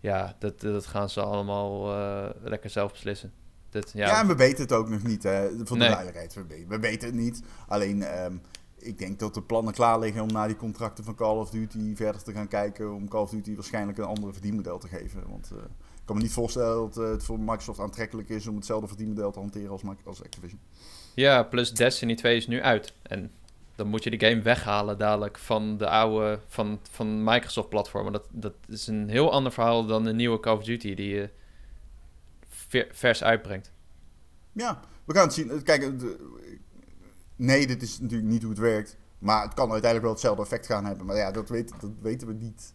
ja, dat, dat gaan ze allemaal eh, lekker zelf beslissen. Dat, ja, Ja, en we weten het ook nog niet, hè. Voor de Nee. duidelijkheid. We, we- we weten het niet. Alleen, ehm, ik denk dat de plannen klaar liggen om na die contracten van Call of Duty verder te gaan kijken. Om Call of Duty waarschijnlijk een andere verdienmodel te geven. Want eh, ik kan me niet voorstellen dat eh, het voor Microsoft aantrekkelijk is om hetzelfde verdienmodel te hanteren als, als Activision. Ja, plus Destiny 2 is nu uit. En dan moet je de game weghalen dadelijk van de oude, van, van Microsoft-platformen. Dat, dat is een heel ander verhaal dan de nieuwe Call of Duty die je ver- vers uitbrengt. Ja, we gaan het zien. Kijk, eh, de- nee, dit is natuurlijk niet hoe het werkt. Maar het kan uiteindelijk wel hetzelfde effect gaan hebben. Maar ja, dat, weet, dat weten we niet.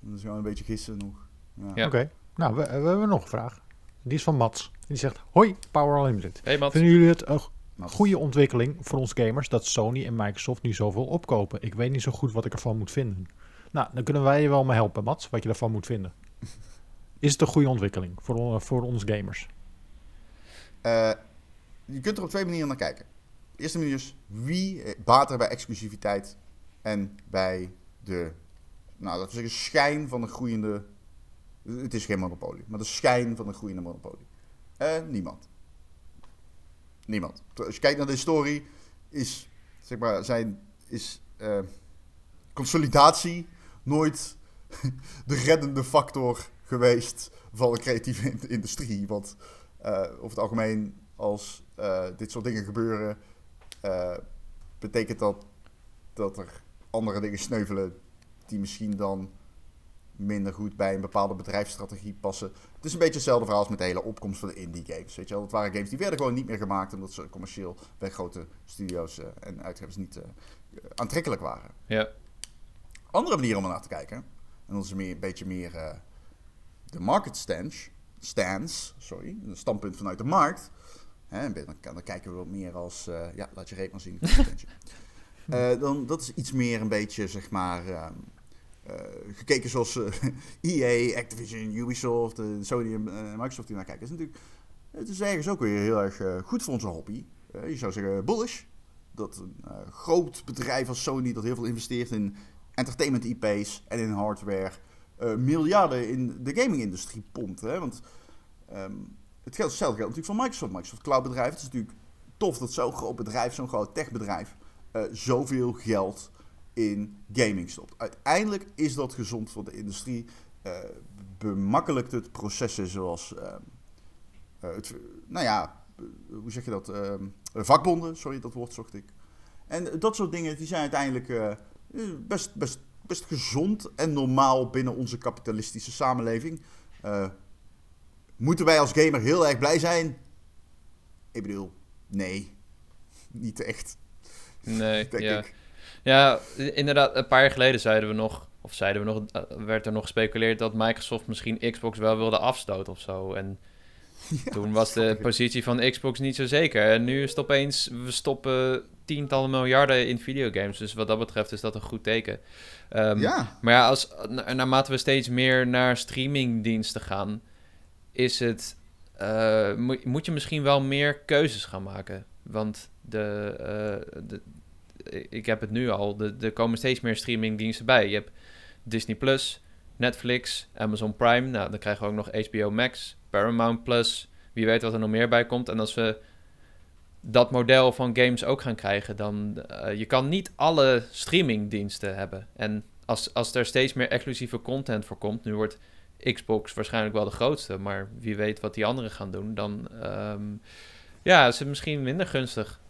Dat is gewoon een beetje gissen nog. Ja. Ja. Oké, nou, we, we hebben nog een vraag. Die is van Mats. Die zegt: Hoi, Power Unlimited. Hey Mats. Vinden jullie het een goede ontwikkeling voor ons gamers dat Sony en Microsoft nu zoveel opkopen? Ik weet niet zo goed wat ik ervan moet vinden. Nou, dan kunnen wij je wel mee helpen, Mats, wat je ervan moet vinden. Is het een goede ontwikkeling voor, voor ons gamers? Eh, je kunt er op twee manieren naar kijken. Eerste manier is wie eh, baat er bij exclusiviteit en bij de, nou laten we zeggen, schijn van een groeiende. Het is geen monopolie, maar de schijn van een groeiende monopolie. Eh, niemand. Niemand. Als je kijkt naar de historie, is, zeg maar, zijn, is eh, consolidatie nooit de reddende factor geweest van de creatieve in- industrie. Want eh, over het algemeen, als dit soort dingen gebeuren, eh, betekent dat dat er andere dingen sneuvelen die misschien dan minder goed bij een bepaalde bedrijfsstrategie passen. Het is een beetje hetzelfde verhaal als met de hele opkomst van de indie games. Weet je wel? Dat waren games die werden gewoon niet meer gemaakt omdat ze commercieel bij grote studio's eh, en uitgevers niet eh, aantrekkelijk waren. Ja. Andere manier om er naar te kijken, en dat is meer, een beetje meer de market stance, stance, sorry, een standpunt vanuit de markt. Hè, dan, dan kijken we wat meer als, eh, ja, laat je reet maar zien. Eh, dan, dat is iets meer een beetje, zeg maar, ehm, eh, gekeken zoals EA, Activision, Ubisoft, Sony en Microsoft die naar kijken. is natuurlijk, het is ergens ook weer heel erg goed voor onze hobby. Je zou zeggen bullish. Dat een groot bedrijf als Sony dat heel veel investeert in entertainment IP's en in hardware miljarden in de gaming-industrie pompt. Hè? Want ehm, het geldt, hetzelfde geldt natuurlijk voor Microsoft. Microsoft Cloud bedrijf. Het is natuurlijk tof dat zo'n groot bedrijf, zo'n groot techbedrijf, eh, zoveel geld in gaming stopt. Uiteindelijk is dat gezond voor de industrie. eh, bemakkelijkt het processen zoals, eh, het, nou ja, hoe zeg je dat? Vakbonden, sorry, dat woord zocht ik. En dat soort dingen die zijn uiteindelijk best, best, best gezond en normaal binnen onze kapitalistische samenleving. Moeten wij als gamer heel erg blij zijn? Ik bedoel, nee. Niet echt, Nee, denk ja. ik. Ja, inderdaad, een paar jaar geleden zeiden we nog, of zeiden we nog, eh, werd er nog gespeculeerd dat Microsoft misschien Xbox wel wilde afstoten of zo. En Ja, toen was de positie van Xbox niet zo zeker. En nu is het opeens, we stoppen tientallen miljarden in videogames. Dus wat dat betreft is dat een goed teken. Ehm, Ja, Maar ja, als, na- naarmate we steeds meer naar streamingdiensten gaan, is het, eh, moet, je misschien wel meer keuzes gaan maken. Want de, eh, de, ik heb het nu al, de- er komen steeds meer streamingdiensten bij. Je hebt Disney Plus, Netflix, Amazon Prime. Nou, dan krijgen we ook nog HBO Max, Paramount Plus. Wie weet wat er nog meer bij komt. En als we dat model van games ook gaan krijgen, dan eh, je kan niet alle streamingdiensten hebben. En als, als er steeds meer exclusieve content voor komt, nu wordt Xbox waarschijnlijk wel de grootste, maar wie weet wat die anderen gaan doen, dan ehm, ja, is het misschien minder gunstig.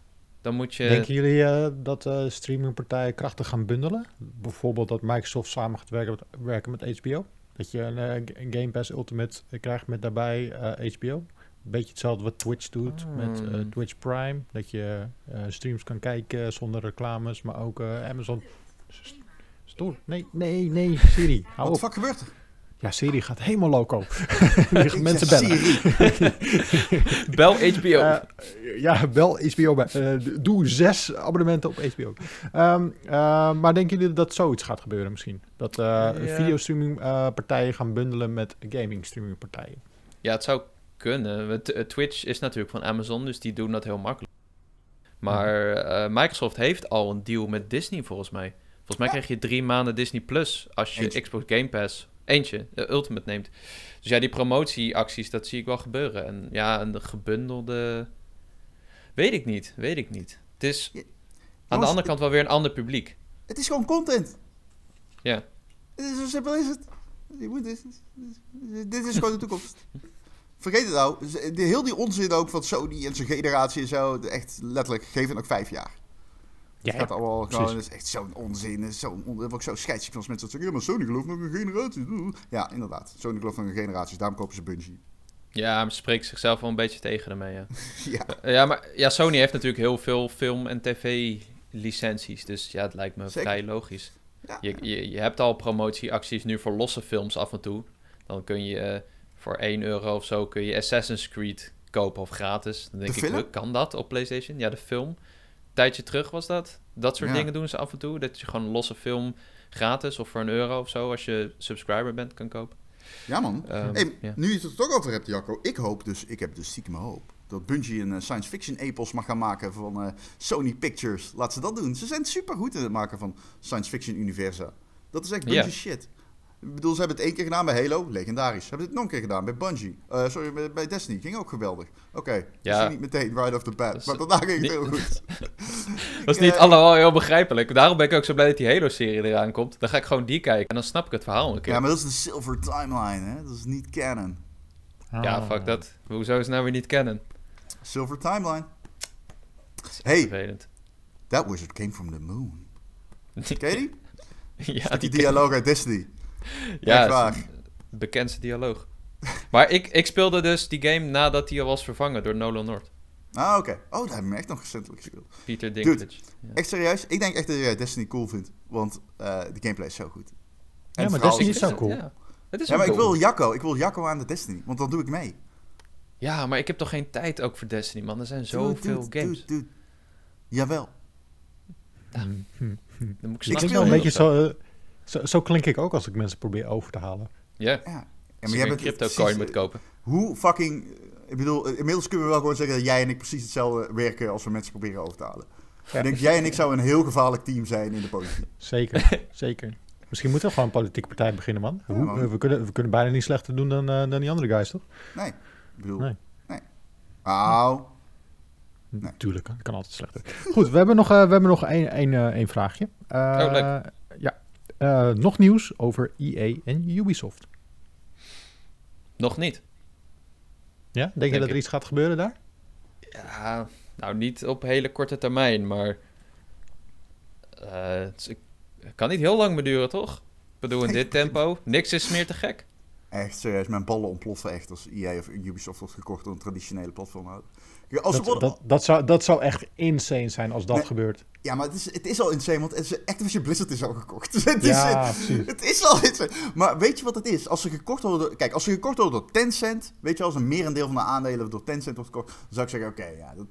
Dan moet je. Denken jullie eh, dat eh, streamingpartijen krachtig gaan bundelen? Bijvoorbeeld dat Microsoft samen gaat werken met, werken met HBO? Dat je een, eh, Game Pass Ultimate krijgt met daarbij eh, HBO? Beetje hetzelfde wat Twitch doet met eh, Hmm. Twitch Prime. Dat je eh, streams kan kijken zonder reclames, maar ook eh, Amazon... S- Stoor. Nee, nee, nee, Siri. Hou wat de op. fuck gebeurt er? Ja, Siri gaat helemaal loco. Die mensen bellen. Siri. Bel HBO. Eh, ja, wel HBO. Eh, doe zes abonnementen op HBO. Ehm, eh, maar denken jullie dat zoiets gaat gebeuren misschien? Dat eh Ja. videostreaming eh, partijen gaan bundelen met gaming streaming partijen? Ja, het zou kunnen. Twitch is natuurlijk van Amazon, dus die doen dat heel makkelijk. Maar eh, Microsoft heeft al een deal met Disney volgens mij. Volgens mij krijg je drie maanden Disney Plus als je. Xbox Game Pass eentje, de Ultimate neemt. Dus ja, die promotieacties, dat zie ik wel gebeuren. En ja, een gebundelde... Weet ik niet, weet ik niet. Het is Ja, aan de andere kant wel weer een ander publiek. Het is gewoon content. Ja. Het is zo simpel is het. Je moet dit, dit is gewoon de toekomst. Vergeet het nou. De, heel die onzin ook van Sony en zijn generatie en zo. Echt letterlijk, geef het nog vijf jaar. Ja, het gaat allemaal precies. gewoon, is echt zo'n onzin. Zo'n on, dat word ik zo scheidsziek van als mensen dat zeggen. Ja, maar Sony gelooft nog een generatie. Ja, inderdaad. Sony gelooft nog een generatie. Daarom kopen ze Bungie. Ja, maar spreekt zichzelf wel een beetje tegen ermee, ja. ja. Eh, Ja, maar ja, Sony heeft natuurlijk heel veel film- en tv-licenties. Dus ja, het lijkt me Zeker. vrij logisch. Ja. Je, je, je hebt al promotieacties nu voor losse films af en toe. Dan kun je eh, voor 1 euro of zo kun je Assassin's Creed kopen of gratis. Dan denk De ik, film? kan dat op PlayStation? Ja, de film. Tijdje terug was dat. Dat soort Ja. dingen doen ze af en toe. Dat je gewoon een losse film gratis of voor een euro of zo, als je subscriber bent, kan kopen. Ja, man. Hey, ja. Nu je het er toch over hebt, Jacco. Ik hoop dus, ik heb dus stiekem hoop. Dat Bungie een eh, science fiction epos mag gaan maken van eh, Sony Pictures. Laat ze dat doen. Ze zijn super goed in het maken van science fiction universa. Dat is echt Bungie shit. Ik bedoel, ze hebben het één keer gedaan bij Halo, legendarisch. Ze hebben het nog een keer gedaan bij Bungie. Eh, sorry, bij, bij Destiny, ging ook geweldig. Oké, Ja. misschien niet meteen right off the bat, is- maar daarna ging het niet- heel goed. Dat is niet eh, allemaal heel begrijpelijk. Daarom ben ik ook zo blij dat die Halo-serie eraan komt. Dan ga ik gewoon die kijken en dan snap ik het verhaal een keer. Ja, maar dat is de silver timeline, hè. Dat is niet canon. Ja, Ah. fuck dat. Hoezo is het nou weer niet kennen? Silver timeline. Hey. Hey, Vervelend. that wizard came from the moon. Ken je die? ja, Die die dialoog uit Destiny. Ja, bekendste dialoog. maar ik, ik speelde dus die game nadat die al was vervangen door Nolan North. Ah, oké. Oh, daar hebben we echt nog recentelijk gespeeld. Peter Dinklage. Ja. Echt serieus? Ik denk echt dat jij Destiny cool vindt. Want eh, de gameplay is zo goed. En Ja, maar Destiny is- zo cool. Ja, het is Ja, maar ik wil. Jacco. Ik wil Jacco aan de Destiny. Want dan doe ik mee. Ja, maar ik heb toch geen tijd ook voor Destiny, man. Er zijn zoveel Dude, dude, games. dude, dude. Jawel. Hm. Dan moet ik Ik Ik speel wel een beetje zo, eh, zo... Zo klink ik ook als ik mensen probeer over te halen. Ja, Ja. jij een bent crypto precies, coin moet eh, kopen. Hoe fucking... Ik bedoel, eh, inmiddels kunnen we wel gewoon zeggen dat jij en ik precies hetzelfde werken als we mensen proberen over te halen. Ja. Ik denk, jij en ik zouden een heel gevaarlijk team zijn in de politiek. Zeker, zeker. Misschien moeten we gewoon een politieke partij beginnen, man. Ja, Hoe- man. eh, we, kunnen, we kunnen bijna niet slechter doen dan, eh, dan die andere guys, toch? Nee. Ik bedoel... Nee. Nee. Nou, Natuurlijk, het kan altijd slechter. Goed, we hebben nog, eh, we hebben nog één, één, eh, één vraagje. Eh, Oh, leuk. Eh, nog nieuws over EA en Ubisoft. Nog niet. Ja, denk, je dat er ik. iets gaat gebeuren daar? Ja, nou niet op hele korte termijn, maar... eh, het is- het kan niet heel lang meer duren, toch? Ik bedoel, in dit tempo, niks is meer te gek. Echt serieus, mijn ballen ontploffen echt als EA of Ubisoft wordt gekocht door een traditionele platformhouder. Als ze Dat, worden, dat, dat, zou, dat zou echt insane zijn als dat Nee. gebeurt. Ja, maar het is, het is al insane, want het is, Activision Blizzard is al gekocht. Dus het, is, Ja, precies. het is al insane. Maar weet je wat het is? Als ze gekocht worden door, kijk, als ze gekocht worden door Tencent, weet je, als een merendeel van de aandelen door Tencent wordt gekocht, dan zou ik zeggen, oké, ja, dat,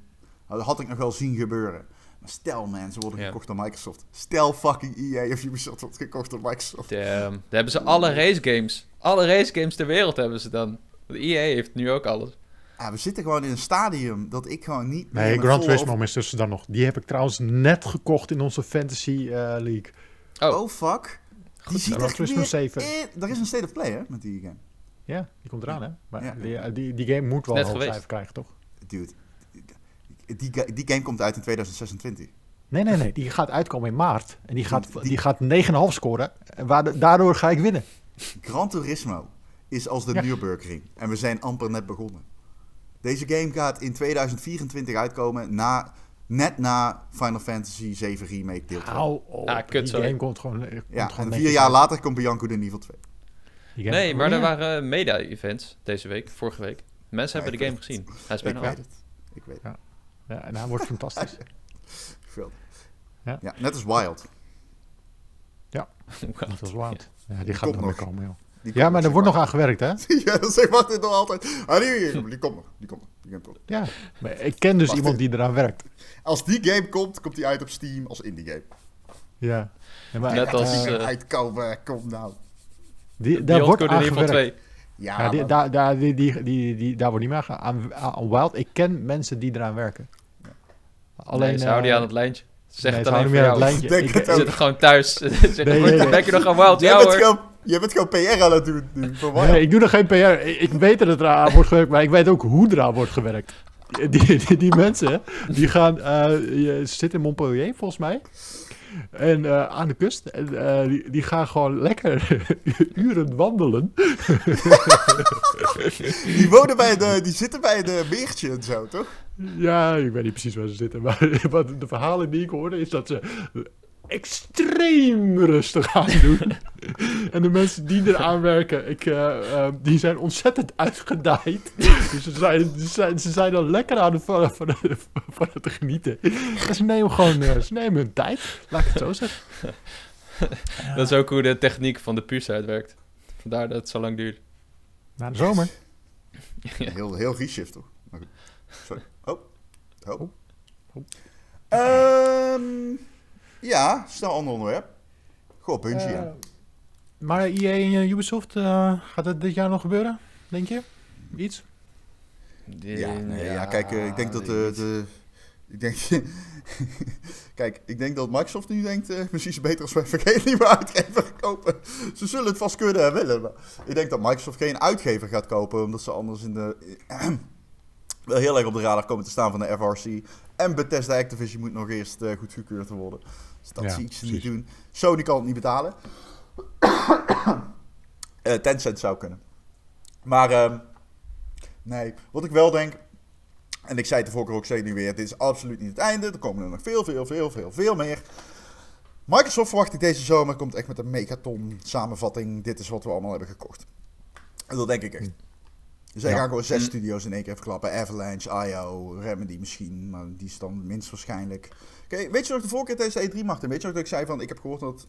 dat had ik nog wel zien gebeuren. Maar stel man, ze worden Ja. gekocht door Microsoft. Stel fucking EA of Ubisoft wordt gekocht door Microsoft. Damn. Dan hebben ze alle race games. Alle race games ter wereld hebben ze dan. De EA heeft nu ook alles. Ja, we zitten gewoon in een stadium dat ik gewoon niet meer Nee, Gran Turismo is tussen dan nog. Die heb ik trouwens net gekocht in onze Fantasy eh, League. Oh, oh fuck. Die ziet Turismo weer... 7. Eh, er is een state of play, hè, met die game. Ja, die komt eraan, hè? Maar Ja. die, eh, die, die game moet wel Net een hoog geweest. cijfer krijgen, toch? Dude, die, die, die game komt uit in 2026. Nee, nee, nee. Die gaat uitkomen in maart. En die gaat, Die- die gaat 9,5 scoren. En waar- daardoor ga ik winnen. Gran Turismo is als de Ja. Nürburgring. En we zijn amper net begonnen. Deze game gaat in 2024 uitkomen, na, net na Final Fantasy 7 Remake deel 2. Hou op. Kut, die game komt gewoon... eh, Komt ja, gewoon en vier jaar uit. later komt Bianco de Niveau 2. Die game Nee, maar er waren meda-events deze week, vorige week. Mensen Ja, hebben de ik game weet gezien. Hij is Ik bijna weet af. het. Ik weet het. Ja. Ja, en hij wordt fantastisch. Veel. Ja. Ja. net als Wild. Dat was wild. Ja, die gaat komt nog meer nog. komen, joh. Die Ja, komt maar er wordt nog zeg aan gewerkt, hè? ja, dat Martin nog altijd. Ah, die, die, die komt nog. Die komt nog. Die. Ja. Maar ik ken dus Wacht iemand die eraan werkt. Als die game komt, komt die uit op Steam als indie game. Ja. Ja, maar, Net eh, als, Die game eh, uitkomen, kom nou. die, daar Beyond wordt aan gewerkt. 2. Ja, Ja, die, daar, daar, die, die, die, die, daar wordt niet meer aan, aan, Wild. Ik ken mensen die eraan werken. Alleen, nee, ze houden eh, aan het lijntje. Ze zeggen nee, het ze alleen voor het lijntje. Ik- zitten gewoon thuis. Ze zeggen, Nee, "Word- nee, nee. ben je nog aan Wild? Ja hoor. Jij bent gewoon PR aan het doen nu. Nee, ik doe nog geen PR. Ik, weet dat het eraan wordt gewerkt, maar ik weet ook hoe eraan wordt gewerkt. Die, die, die mensen, die gaan... eh, je zit in Montpellier, volgens mij. En eh, aan de kust. En eh, die, die gaan gewoon lekker uren wandelen. Die, wonen bij de, die zitten bij de beertje en zo, toch? Ja, ik weet niet precies waar ze zitten. Maar wat de verhalen die ik hoorde, is dat ze extreem rustig aan doen. en de mensen die eraan werken, ik, eh, eh, die zijn ontzettend uitgedaaid. dus ze zijn, ze, zijn, ze zijn dan lekker aan het, van, van, van het genieten. En ze nemen gewoon eh, ze nemen hun tijd, laat ik het zo zeggen. Dat is ook hoe de techniek van de puus uitwerkt. Vandaar dat het zo lang duurt. Na de zomer. Heel, heel reshift, toch? Sorry. Oh. Oh. Oh. Oh. Ja, snel ander onderwerp. Goh, Bungie, Eh, maar EA en eh, Ubisoft, eh, gaat het dit jaar nog gebeuren, denk je? Iets? Ja, nee, ja, kijk, ik denk dat de... de ik denk, kijk, ik denk dat Microsoft nu denkt, eh, misschien is het beter als we even geen nieuwe uitgever kopen. Ze zullen het vast kunnen en willen, maar ik denk dat Microsoft geen uitgever gaat kopen, omdat ze anders in de, wel heel erg op de radar komen te staan van de FRC. En Bethesda Activision moet nog eerst eh, goedgekeurd worden. Dus dat zie ik ze niet doen. Sony kan het niet betalen. Eh, Tencent zou kunnen. Maar ehm, nee, wat ik wel denk, en ik zei het de vorige keer ook, ik nu weer, dit is absoluut niet het einde. Er komen er nog veel, veel, veel, veel, veel meer. Microsoft verwacht ik deze zomer, komt echt met een megaton samenvatting. Dit is wat we allemaal hebben gekocht. En dat denk ik echt. Zij Ja. gaan gewoon zes Mm. studio's in één keer verklappen. Avalanche, IO, Remedy misschien, maar die is dan minst waarschijnlijk. Oké, weet je nog de vorige keer tijdens de E3, Martin? Weet je nog dat ik zei van, ik heb gehoord dat,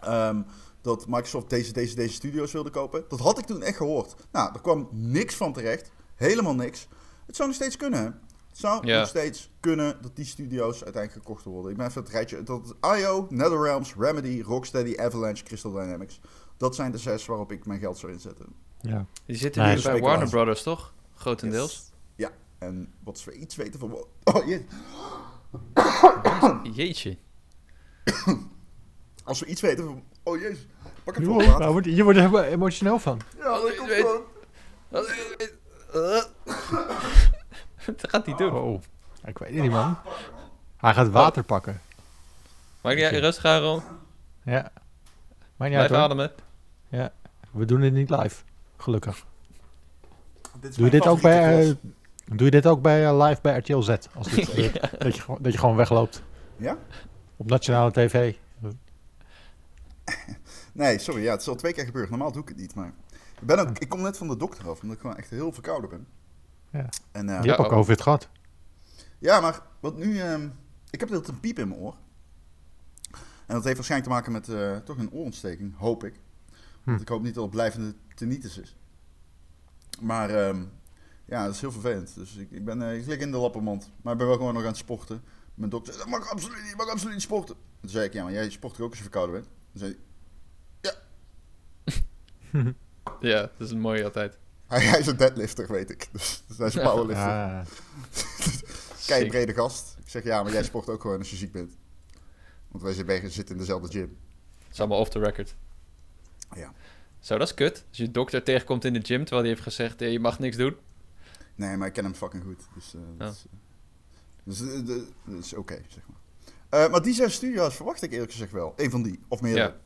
ehm, dat Microsoft deze, deze, deze studio's wilde kopen? Dat had ik toen echt gehoord. Nou, er kwam niks van terecht. Helemaal niks. Het zou nog steeds kunnen, hè? Het zou nog steeds kunnen dat die studio's uiteindelijk gekocht worden. Ik ben even het rijtje. Dat IO, NetherRealms, Remedy, Rocksteady, Avalanche, Crystal Dynamics. Dat zijn de zes waarop ik mijn geld zou inzetten. Ja. Die zitten nu bij. Warner Brothers, toch? Grotendeels. Yes. Ja, en wat we iets weten van... Oh, jee. Jeetje. Als we iets weten. Oh jezus, pak het voor nou, wordt- je wordt er helemaal emotioneel van. Ja, dat komt Weet- gewoon. Dat gaat hij doen. Oh, Ik weet het niet, man. Hij gaat water pakken. Maak jij rustig aan, Ron. Ja. Maar niet Blijf uit, ademen. We doen het niet live. Gelukkig. Dit Doe je dit ook bij, eh. Doe je dit ook bij eh, live bij RTL Z? Als dit gebeurt? Ja. dat, je, gewoon- dat je gewoon wegloopt. Ja? Op nationale tv. Nee, sorry. Ja, het is al twee keer gebeurd. Normaal doe ik het niet, maar... Ik, ben ook, ik kom net van de dokter af, omdat ik gewoon echt heel verkouden ben. Ja. En, eh, Je hebt ook. COVID gehad. Ja, maar wat nu... ehm, ik heb de hele tijd een piep in mijn oor. En dat heeft waarschijnlijk te maken met eh, toch een oorontsteking, hoop ik. Want Hm. ik hoop niet dat het blijvende tinnitus is. Maar ehm, ja, dat is heel vervelend. Dus ik, ik, ben, eh, ik lig in de lappenmand. Maar ik ben wel gewoon nog aan het sporten. Mijn dokter zei, dat mag absoluut niet, mag absoluut niet sporten. Toen zei ik, ja, maar jij sport ook als je verkouden bent? Toen zei Ja, dat is een mooie altijd. hij, hij is een deadlifter, weet ik. Dus, dus hij is een powerlifter. Ja. Kei Sick. brede gast. Ik zeg, ja, maar jij sport ook gewoon als je ziek bent. Want wij zitten zitten in dezelfde gym. Dat is allemaal off the record. Ja. Zo, dat is kut. Als je dokter tegenkomt in de gym, terwijl die heeft gezegd, eh, je mag niks doen. Nee, maar ik ken hem fucking goed. Dus, eh, dat is, eh, dus eh, dat is oké, zeg maar. Maar die zes studio's verwacht ik eerlijk gezegd wel. Eén van die, of meerdere.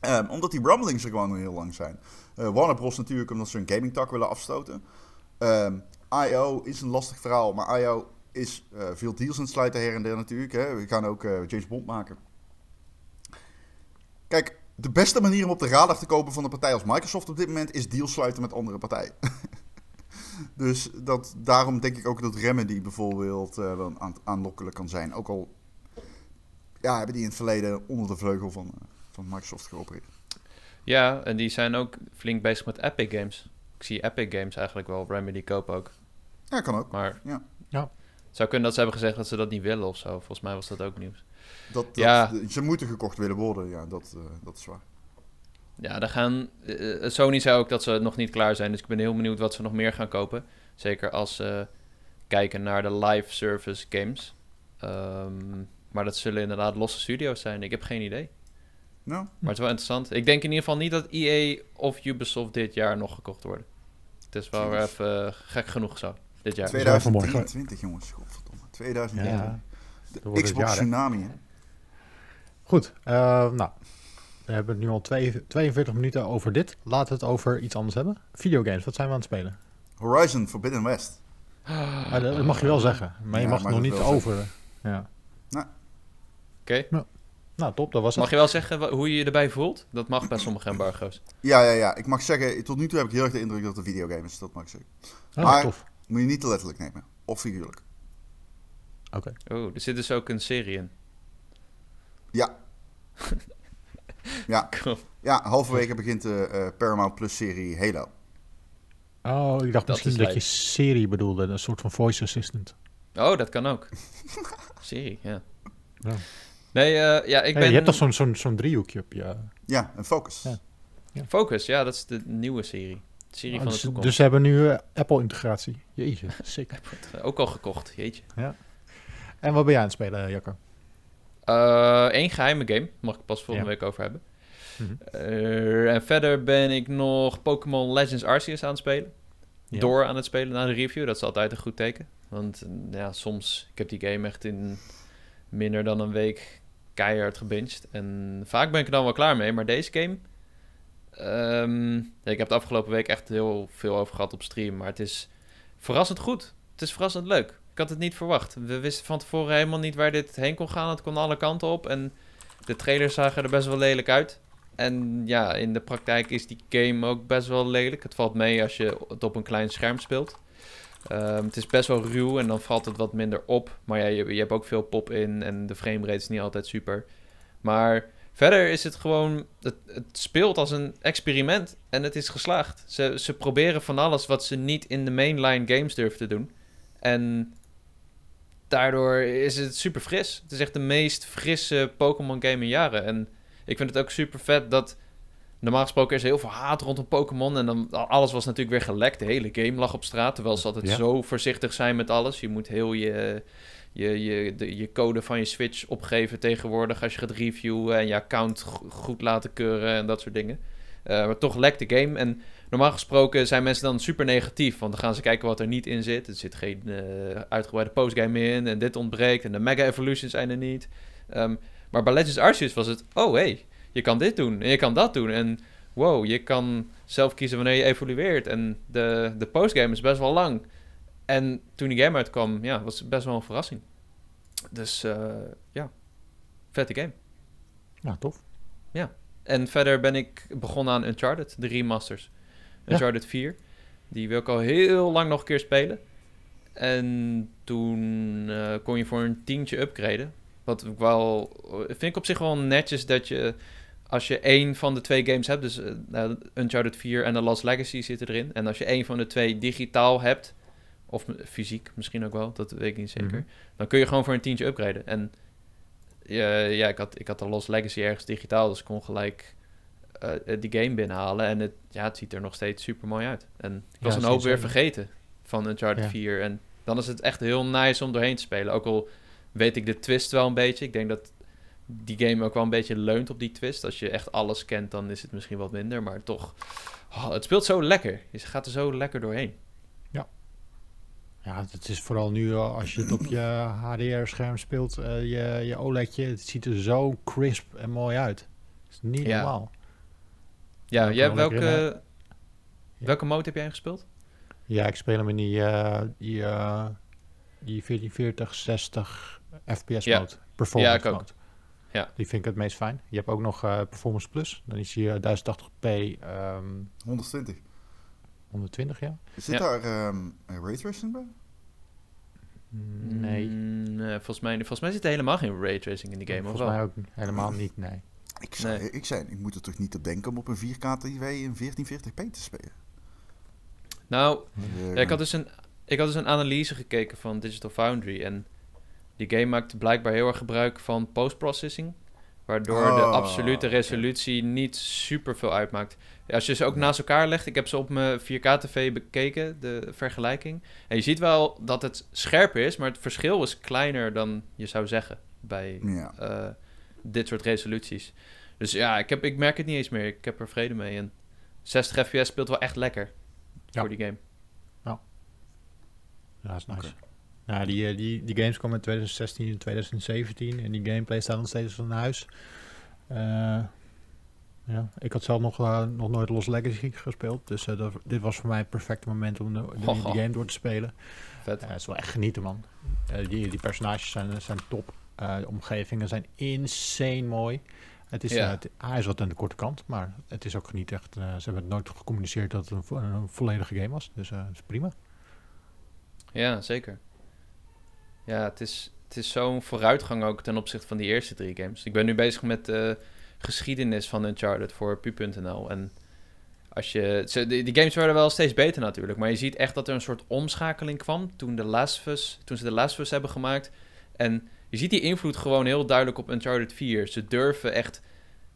Ehm, omdat die rumblings er gewoon heel lang zijn. Eh, Warner Bros natuurlijk omdat ze een gaming tak willen afstoten. Ehm IO is een lastig verhaal, maar IO is veel deals aan het sluiten her en der natuurlijk. Hè. We gaan ook James Bond maken. Kijk, de beste manier om op de radar te komen van een partij als Microsoft op dit moment is deals sluiten met andere partijen. dus dat, daarom denk ik ook dat Remedy bijvoorbeeld eh, wel aan, aanlokkelijk kan zijn. Ook al ja, hebben die in het verleden onder de vleugel van, eh, van Microsoft geopereerd. Ja, en die zijn ook flink bezig met Epic Games. Ik zie Epic Games eigenlijk wel Remedy kopen ook. Ja, kan ook. Maar Ja. Ja. het zou kunnen dat ze hebben gezegd dat ze dat niet willen of zo. Volgens mij was dat ook nieuws. Dat, dat, Ja. Ze moeten gekocht willen worden, ja, dat, eh, dat is waar. Ja, daar gaan. eh, Sony zei ook dat ze nog niet klaar zijn. Dus ik ben heel benieuwd wat ze nog meer gaan kopen. Zeker als ze kijken naar de live service games. Ehm, maar dat zullen inderdaad losse studio's zijn. Ik heb geen idee. Nou, Maar het is wel interessant. Ik denk in ieder geval niet dat EA of Ubisoft dit jaar nog gekocht worden. Het is wel weer even eh, gek genoeg zo. Dit jaar. Twee- wel voor morgen. 2023, jongens. Godverdomme. 2023. Ja. De Xbox jaar? Tsunami, hè? Goed, eh, nou. We hebben het nu al twee- 42 minuten over dit. Laten we het over iets anders hebben. Videogames, wat zijn we aan het spelen? Horizon Forbidden West. Ah, dat dat mag je wel zeggen, maar je Ja, mag maar nog niet over. Ja. Oké. Nou, top, dat was het. Mag je wel zeggen hoe je je erbij voelt? Dat mag bij sommige embargo's. Ja, ja, ja. Ik mag zeggen, tot nu toe heb ik heel erg de indruk dat het een videogame is. Dat mag ik zeggen. Ah, maar- tof. Moet je niet te letterlijk nemen. Of figuurlijk. Oké. Oh, er zit dus ook een serie in. Ja. ja. Cool. Ja, halverwege begint de eh, Paramount Plus serie Halo. Oh, ik dacht Dat misschien is dat je serie bedoelde, een soort van voice assistant. Oh, dat kan ook. serie, ja. Ja. Nee, eh, ja, ik Hey, ben... Je hebt toch zo'n zo'n zo'n driehoekje op je... Ja, een focus. Ja. Focus, ja, dat is de nieuwe serie. De serie Oh, van de dus, toekomst. dus ze hebben nu eh, Apple-integratie. Jeetje, sick. Eh, Ook al gekocht, jeetje. En wat ben jij aan het spelen, Jacco? Eén geheime game, mag ik pas volgende Ja. week over hebben. Mhm. Eh, en verder ben ik nog Pokémon Legends Arceus aan het spelen. Ja. Door aan het spelen na de review, dat is altijd een goed teken. Want eh, ja, soms, ik heb die game echt in minder dan een week keihard gebinged. En vaak ben ik er dan wel klaar mee, maar deze game... ehm, ik heb de afgelopen week echt heel veel over gehad op stream, maar het is verrassend goed. Het is verrassend leuk. Ik had het niet verwacht. We wisten van tevoren helemaal niet waar dit heen kon gaan. Het kon alle kanten op en de trailers zagen er best wel lelijk uit. En ja, in de praktijk is die game ook best wel lelijk. Het valt mee als je het op een klein scherm speelt. Ehm, het is best wel ruw en dan valt het wat minder op. Maar ja, je, hebt ook veel pop in en de framerate is niet altijd super. Maar verder is het gewoon... Het, het speelt als een experiment en het is geslaagd. Ze, ze proberen van alles wat ze niet in de mainline games durven te doen. En daardoor is het super fris. Het is echt de meest frisse Pokémon game in jaren. En ik vind het ook super vet dat... Normaal gesproken is er heel veel haat rondom Pokémon. En dan alles was natuurlijk weer gelekt. De hele game lag op straat. Terwijl ze altijd Ja. zo voorzichtig zijn met alles. Je moet heel je, je, je, de, je code van je Switch opgeven tegenwoordig. Als je gaat reviewen en je account go- goed laten keuren en dat soort dingen. Eh, maar toch lekt de game. En normaal gesproken zijn mensen dan super negatief. Want dan gaan ze kijken wat er niet in zit. Er zit geen uh, uitgebreide postgame in. En dit ontbreekt. En de Mega Evolutions zijn er niet. Ehm, maar bij Legends Arceus was het... Oh, hey, je kan dit doen. En je kan dat doen. En wow, je kan zelf kiezen wanneer je evolueert. En de, de postgame is best wel lang. En toen die game uitkwam, ja, was het best wel een verrassing. Dus uh, ja, vette game. Ja, tof. Ja. En verder ben ik begonnen aan Uncharted, de remasters. Uncharted ja. 4. Die wil ik al heel lang nog een keer spelen. En toen uh, kon je voor een tientje upgraden. Wat ik wel... Vind ik op zich wel netjes dat je... Als je één van de twee games hebt, dus uh, Uncharted 4 en The Lost Legacy zitten erin. En als je één van de twee digitaal hebt, of fysiek misschien ook wel, dat weet ik niet zeker. Mm -hmm. Dan kun je gewoon voor een tientje upgraden. En ja, ja ik, had, ik had de Lost Legacy ergens digitaal, dus ik kon gelijk uh, die game binnenhalen. En het, ja, het ziet er nog steeds super mooi uit. En ik was een hoop weer vergeten van Uncharted Ja. 4. En dan is het echt heel nice om doorheen te spelen. Ook al weet ik de twist wel een beetje. Ik denk dat die game ook wel een beetje leunt op die twist. Als je echt alles kent, dan is het misschien wat minder. Maar toch, oh, het speelt zo lekker. Je gaat er zo lekker doorheen. Ja, het is vooral nu eh, als je het op je HDR-scherm speelt, eh, je, je OLEDje, het ziet er zo crisp en mooi uit. Het is niet Ja. normaal. Ja, Ja, jij, welke, lekker welke mode heb jij ingespeeld? Ja, ik speel hem in die, eh, die, die 1440, 60 FPS Ja. mode. Performance Ja, ik ook. mode. Ja. Die vind ik het meest fijn. Je hebt ook nog eh, Performance Plus. Dan is eh, 1080p ehm 120. 120, ja? Zit Ja. daar ehm een raytracing bij? Nee. Mm, nee, volgens, mij, volgens mij zit er helemaal geen raytracing in die game, of Volgens mij ook helemaal niet, nee. Ik zei, Nee. ik zei, ik moet er toch niet op denken om op een 4K TV in 1440p te spelen. Nou, Eh, Ja, ik, had dus een, ik had dus een analyse gekeken van Digital Foundry. En die game maakt blijkbaar heel erg gebruik van post-processing. Waardoor de Oh, absolute resolutie niet super veel uitmaakt. Als je ze ook naast elkaar legt. Ik heb ze op mijn 4K-tv bekeken, de vergelijking. En je ziet wel dat het scherper is. Maar het verschil is kleiner dan je zou zeggen bij Ja. eh, dit soort resoluties. Dus ja, ik, heb, ik merk het niet eens meer. Ik heb er vrede mee. En 60 fps speelt wel echt lekker Ja. voor die game. Ja, dat is nice. Oké. Nou, die, eh, die, die games komen in 2016 en 2017 en die gameplay staat nog steeds van huis. Eh, ja, ik had zelf nog, eh, nog nooit Lost Legacy gespeeld, dus dat, dit was voor mij het perfecte moment om de, game door te spelen. Vet. Ja, het is wel echt genieten, man. Die, die personages zijn, zijn top. De omgevingen zijn insane mooi. Het is, Ja. het, hij is wat aan de korte kant, maar het is ook niet echt. ze hebben het nooit gecommuniceerd dat het een, vo- een volledige game was. Dus dat is prima. Ja, zeker. Ja, het is, het is zo'n vooruitgang ook ten opzichte van die eerste drie games. Ik ben nu bezig met de geschiedenis van Uncharted voor pu.nl. En als je, ze, die, games werden wel steeds beter natuurlijk. Maar je ziet echt dat er een soort omschakeling kwam toen, de Last of Us, toen ze de Last of Us hebben gemaakt. En je ziet die invloed gewoon heel duidelijk op Uncharted 4. Ze durven echt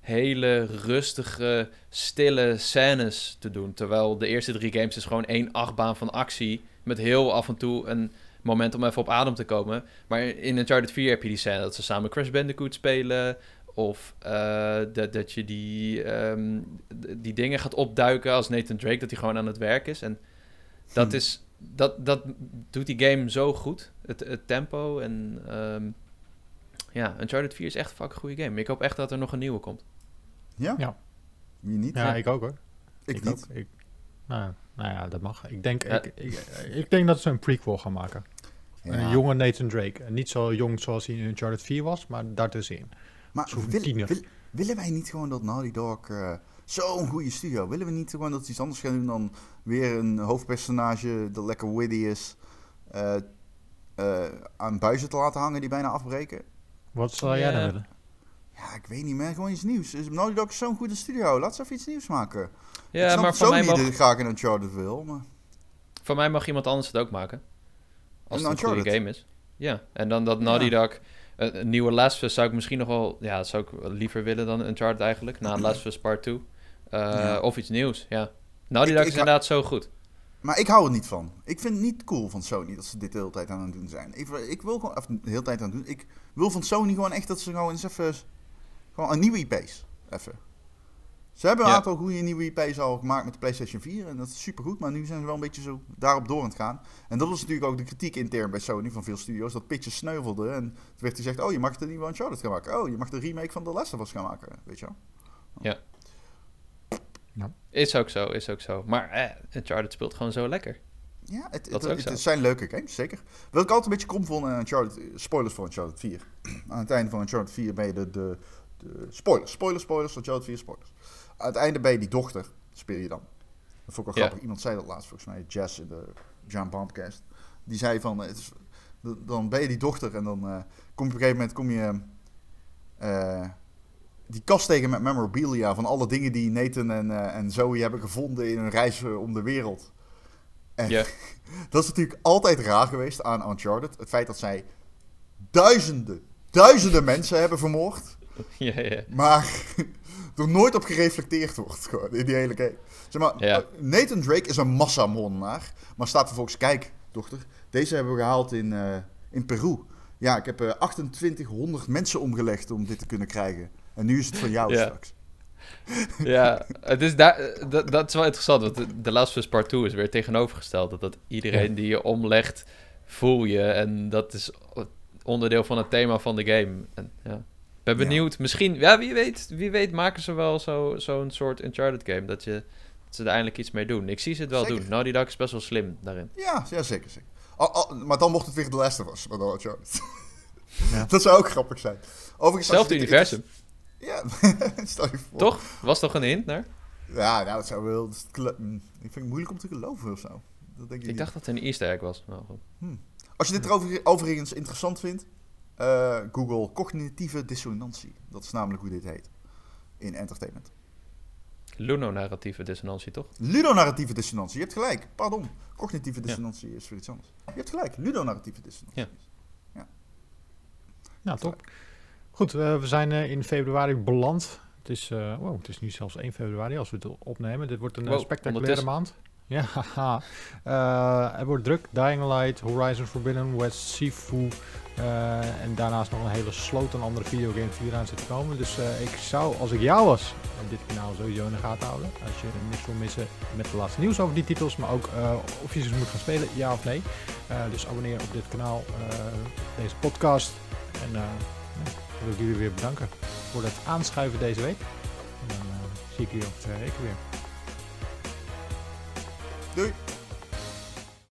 hele rustige, stille scènes te doen. Terwijl de eerste drie games is gewoon één achtbaan van actie. Met heel af en toe een moment om even op adem te komen. Maar in Uncharted 4 heb je die scène dat ze samen Crash Bandicoot spelen. Of eh, dat, dat je die, ehm, die dingen gaat opduiken als Nathan Drake, dat hij gewoon aan het werk is. En dat, Hm. is, dat, dat doet die game zo goed. Het, het tempo en... ehm, ja, Uncharted 4 is echt een fucking goede game. Ik hoop echt dat er nog een nieuwe komt. Ja? Ja. Niet? Ja, ik ook hoor. ik, niet. Ook. Ik, nou, nou ja, dat mag. Ik denk, Ja. ik, ik, ik denk dat ze een prequel gaan maken. Ja. Een jonge Nathan Drake. En Niet zo jong zoals hij in Uncharted 4 was, maar daartussenin. Maar wil- wil- willen wij niet gewoon dat Naughty Dog eh, zo'n goede studio... Willen we niet gewoon dat ze iets anders gaan doen dan weer een hoofdpersonage dat lekker witty is... eh, eh, aan buizen te laten hangen die bijna afbreken? Wat zou jij dan willen? Ja, ik weet niet meer. Gewoon iets nieuws. Naughty Dog is zo'n goede studio. Laat ze even iets nieuws maken. ik Ja, snap maar het voor zo mij, niet mag, dat ik graag een Uncharted wil, maar... voor mij mag iemand anders het ook maken. Als Een het een goede game is. Ja, en dan dat Naughty Dog... Een, een nieuwe Last of Us zou ik misschien nog wel... Ja, dat zou ik liever willen dan Uncharted eigenlijk. Na Last of Us Part 2. Eh, Ja. Of iets nieuws, ja. Naughty Ik- Dog ik is inderdaad zo goed. Maar ik hou er niet van. Ik vind het niet cool van Sony dat ze dit de hele tijd aan het doen zijn. Ik, ik wil gewoon, of de hele tijd aan het doen. Ik wil van Sony gewoon echt dat ze gewoon eens even, gewoon een nieuwe IP's. Even. Ze hebben een Ja. aantal goede nieuwe IP's al gemaakt met de PlayStation 4 en dat is supergoed, maar nu zijn ze wel een beetje zo daarop door aan het gaan. En dat was natuurlijk ook de kritiek intern bij Sony van veel studio's, dat pitches sneuvelden en toen werd gezegd, oh je mag de nieuwe Uncharted gaan maken, oh je mag de remake van The Last of Us gaan maken, weet je wel. Is ook zo, is ook zo. Maar eh, Uncharted speelt gewoon zo lekker. Ja, het, Dat het, is ook het, zo. het zijn leuke games, zeker. Wat ik altijd een beetje krom vond aan Uncharted, spoilers voor Uncharted 4. Aan het einde van Uncharted 4 ben je de, de, de spoilers, spoilers, spoilers, Uncharted 4 spoilers. Einde ben je die dochter, speel je dan. Dat vond ik wel Ja. grappig. Iemand zei dat laatst volgens mij, Jess in de John Bombcast. Die zei van, het is, dan ben je die dochter en dan eh, kom je op een gegeven moment kom je eh, die kast tegen met memorabilia van alle dingen die Nathan en, eh, en Zoe hebben gevonden in hun reis om de wereld. En Ja. dat is natuurlijk altijd raar geweest aan Uncharted. Het feit dat zij duizenden, duizenden mensen hebben vermoord. ja, ja. Maar er nooit op gereflecteerd wordt. Gewoon, in die hele game. Zeg maar, Ja. Nathan Drake is een massamoordenaar. Maar staat vervolgens, kijk dochter, deze hebben we gehaald in, eh, in Peru. Ja, ik heb eh 2800 mensen omgelegd om dit te kunnen krijgen. En nu is het van jou Ja. straks. Ja, het is daar, eh, dat, dat is wel interessant. Want de- Last of Us Part 2 is weer tegenovergesteld. Dat, dat iedereen die je omlegt, voel je. En dat is onderdeel van het thema van de game. En, ja. Ben Ja. benieuwd. Misschien, ja, wie weet, wie weet maken ze wel zo- zo'n soort Uncharted game. Dat, je, dat ze er eindelijk iets mee doen. Ik zie ze het wel Zeker. doen. Naughty Dog is best wel slim daarin. Ja, ja zeker, zeker. Maar dan wordt het weer The Last of Us, maar dan Uncharted. Ja. dat zou ook grappig zijn. Overigens, Hetzelfde universum, Ja, stel je voor. toch? Was toch een hint naar? Ja, nou, dat zou wel. dat is gelo- mm, Ik vind het moeilijk om te geloven of zo. Dat denk ik, Ik niet. dacht dat het een easter egg was. Nou, goed. Als je dit erover, overigens interessant vindt, eh, Google cognitieve dissonantie. Dat is namelijk hoe dit heet in entertainment. Lunonarratieve dissonantie, toch? Ludonarratieve dissonantie. Je hebt gelijk. Pardon. Cognitieve dissonantie is voor iets anders. Je hebt gelijk. Ludonarratieve dissonantie. Nou, top. Goed, eh, we zijn eh, in februari beland. Het is, eh, wow, het is nu zelfs 1 februari als we het opnemen. Dit wordt een Wow, spectaculaire maand. Ja, haha. Eh, het wordt druk. Dying Light, Horizon Forbidden West, Sifu. eh, en daarnaast nog een hele sloot aan andere videogames die eraan zitten komen. Dus eh, ik zou, als ik jou was, dit kanaal sowieso in de gaten houden. Als je niks wil missen met de laatste nieuws over die titels. Maar ook of je ze moet gaan spelen, ja of nee. Dus abonneer op dit kanaal, deze podcast. En ja, wil ik jullie weer bedanken voor het aanschuiven deze week. En dan zie ik jullie over twee weken weer. Dude.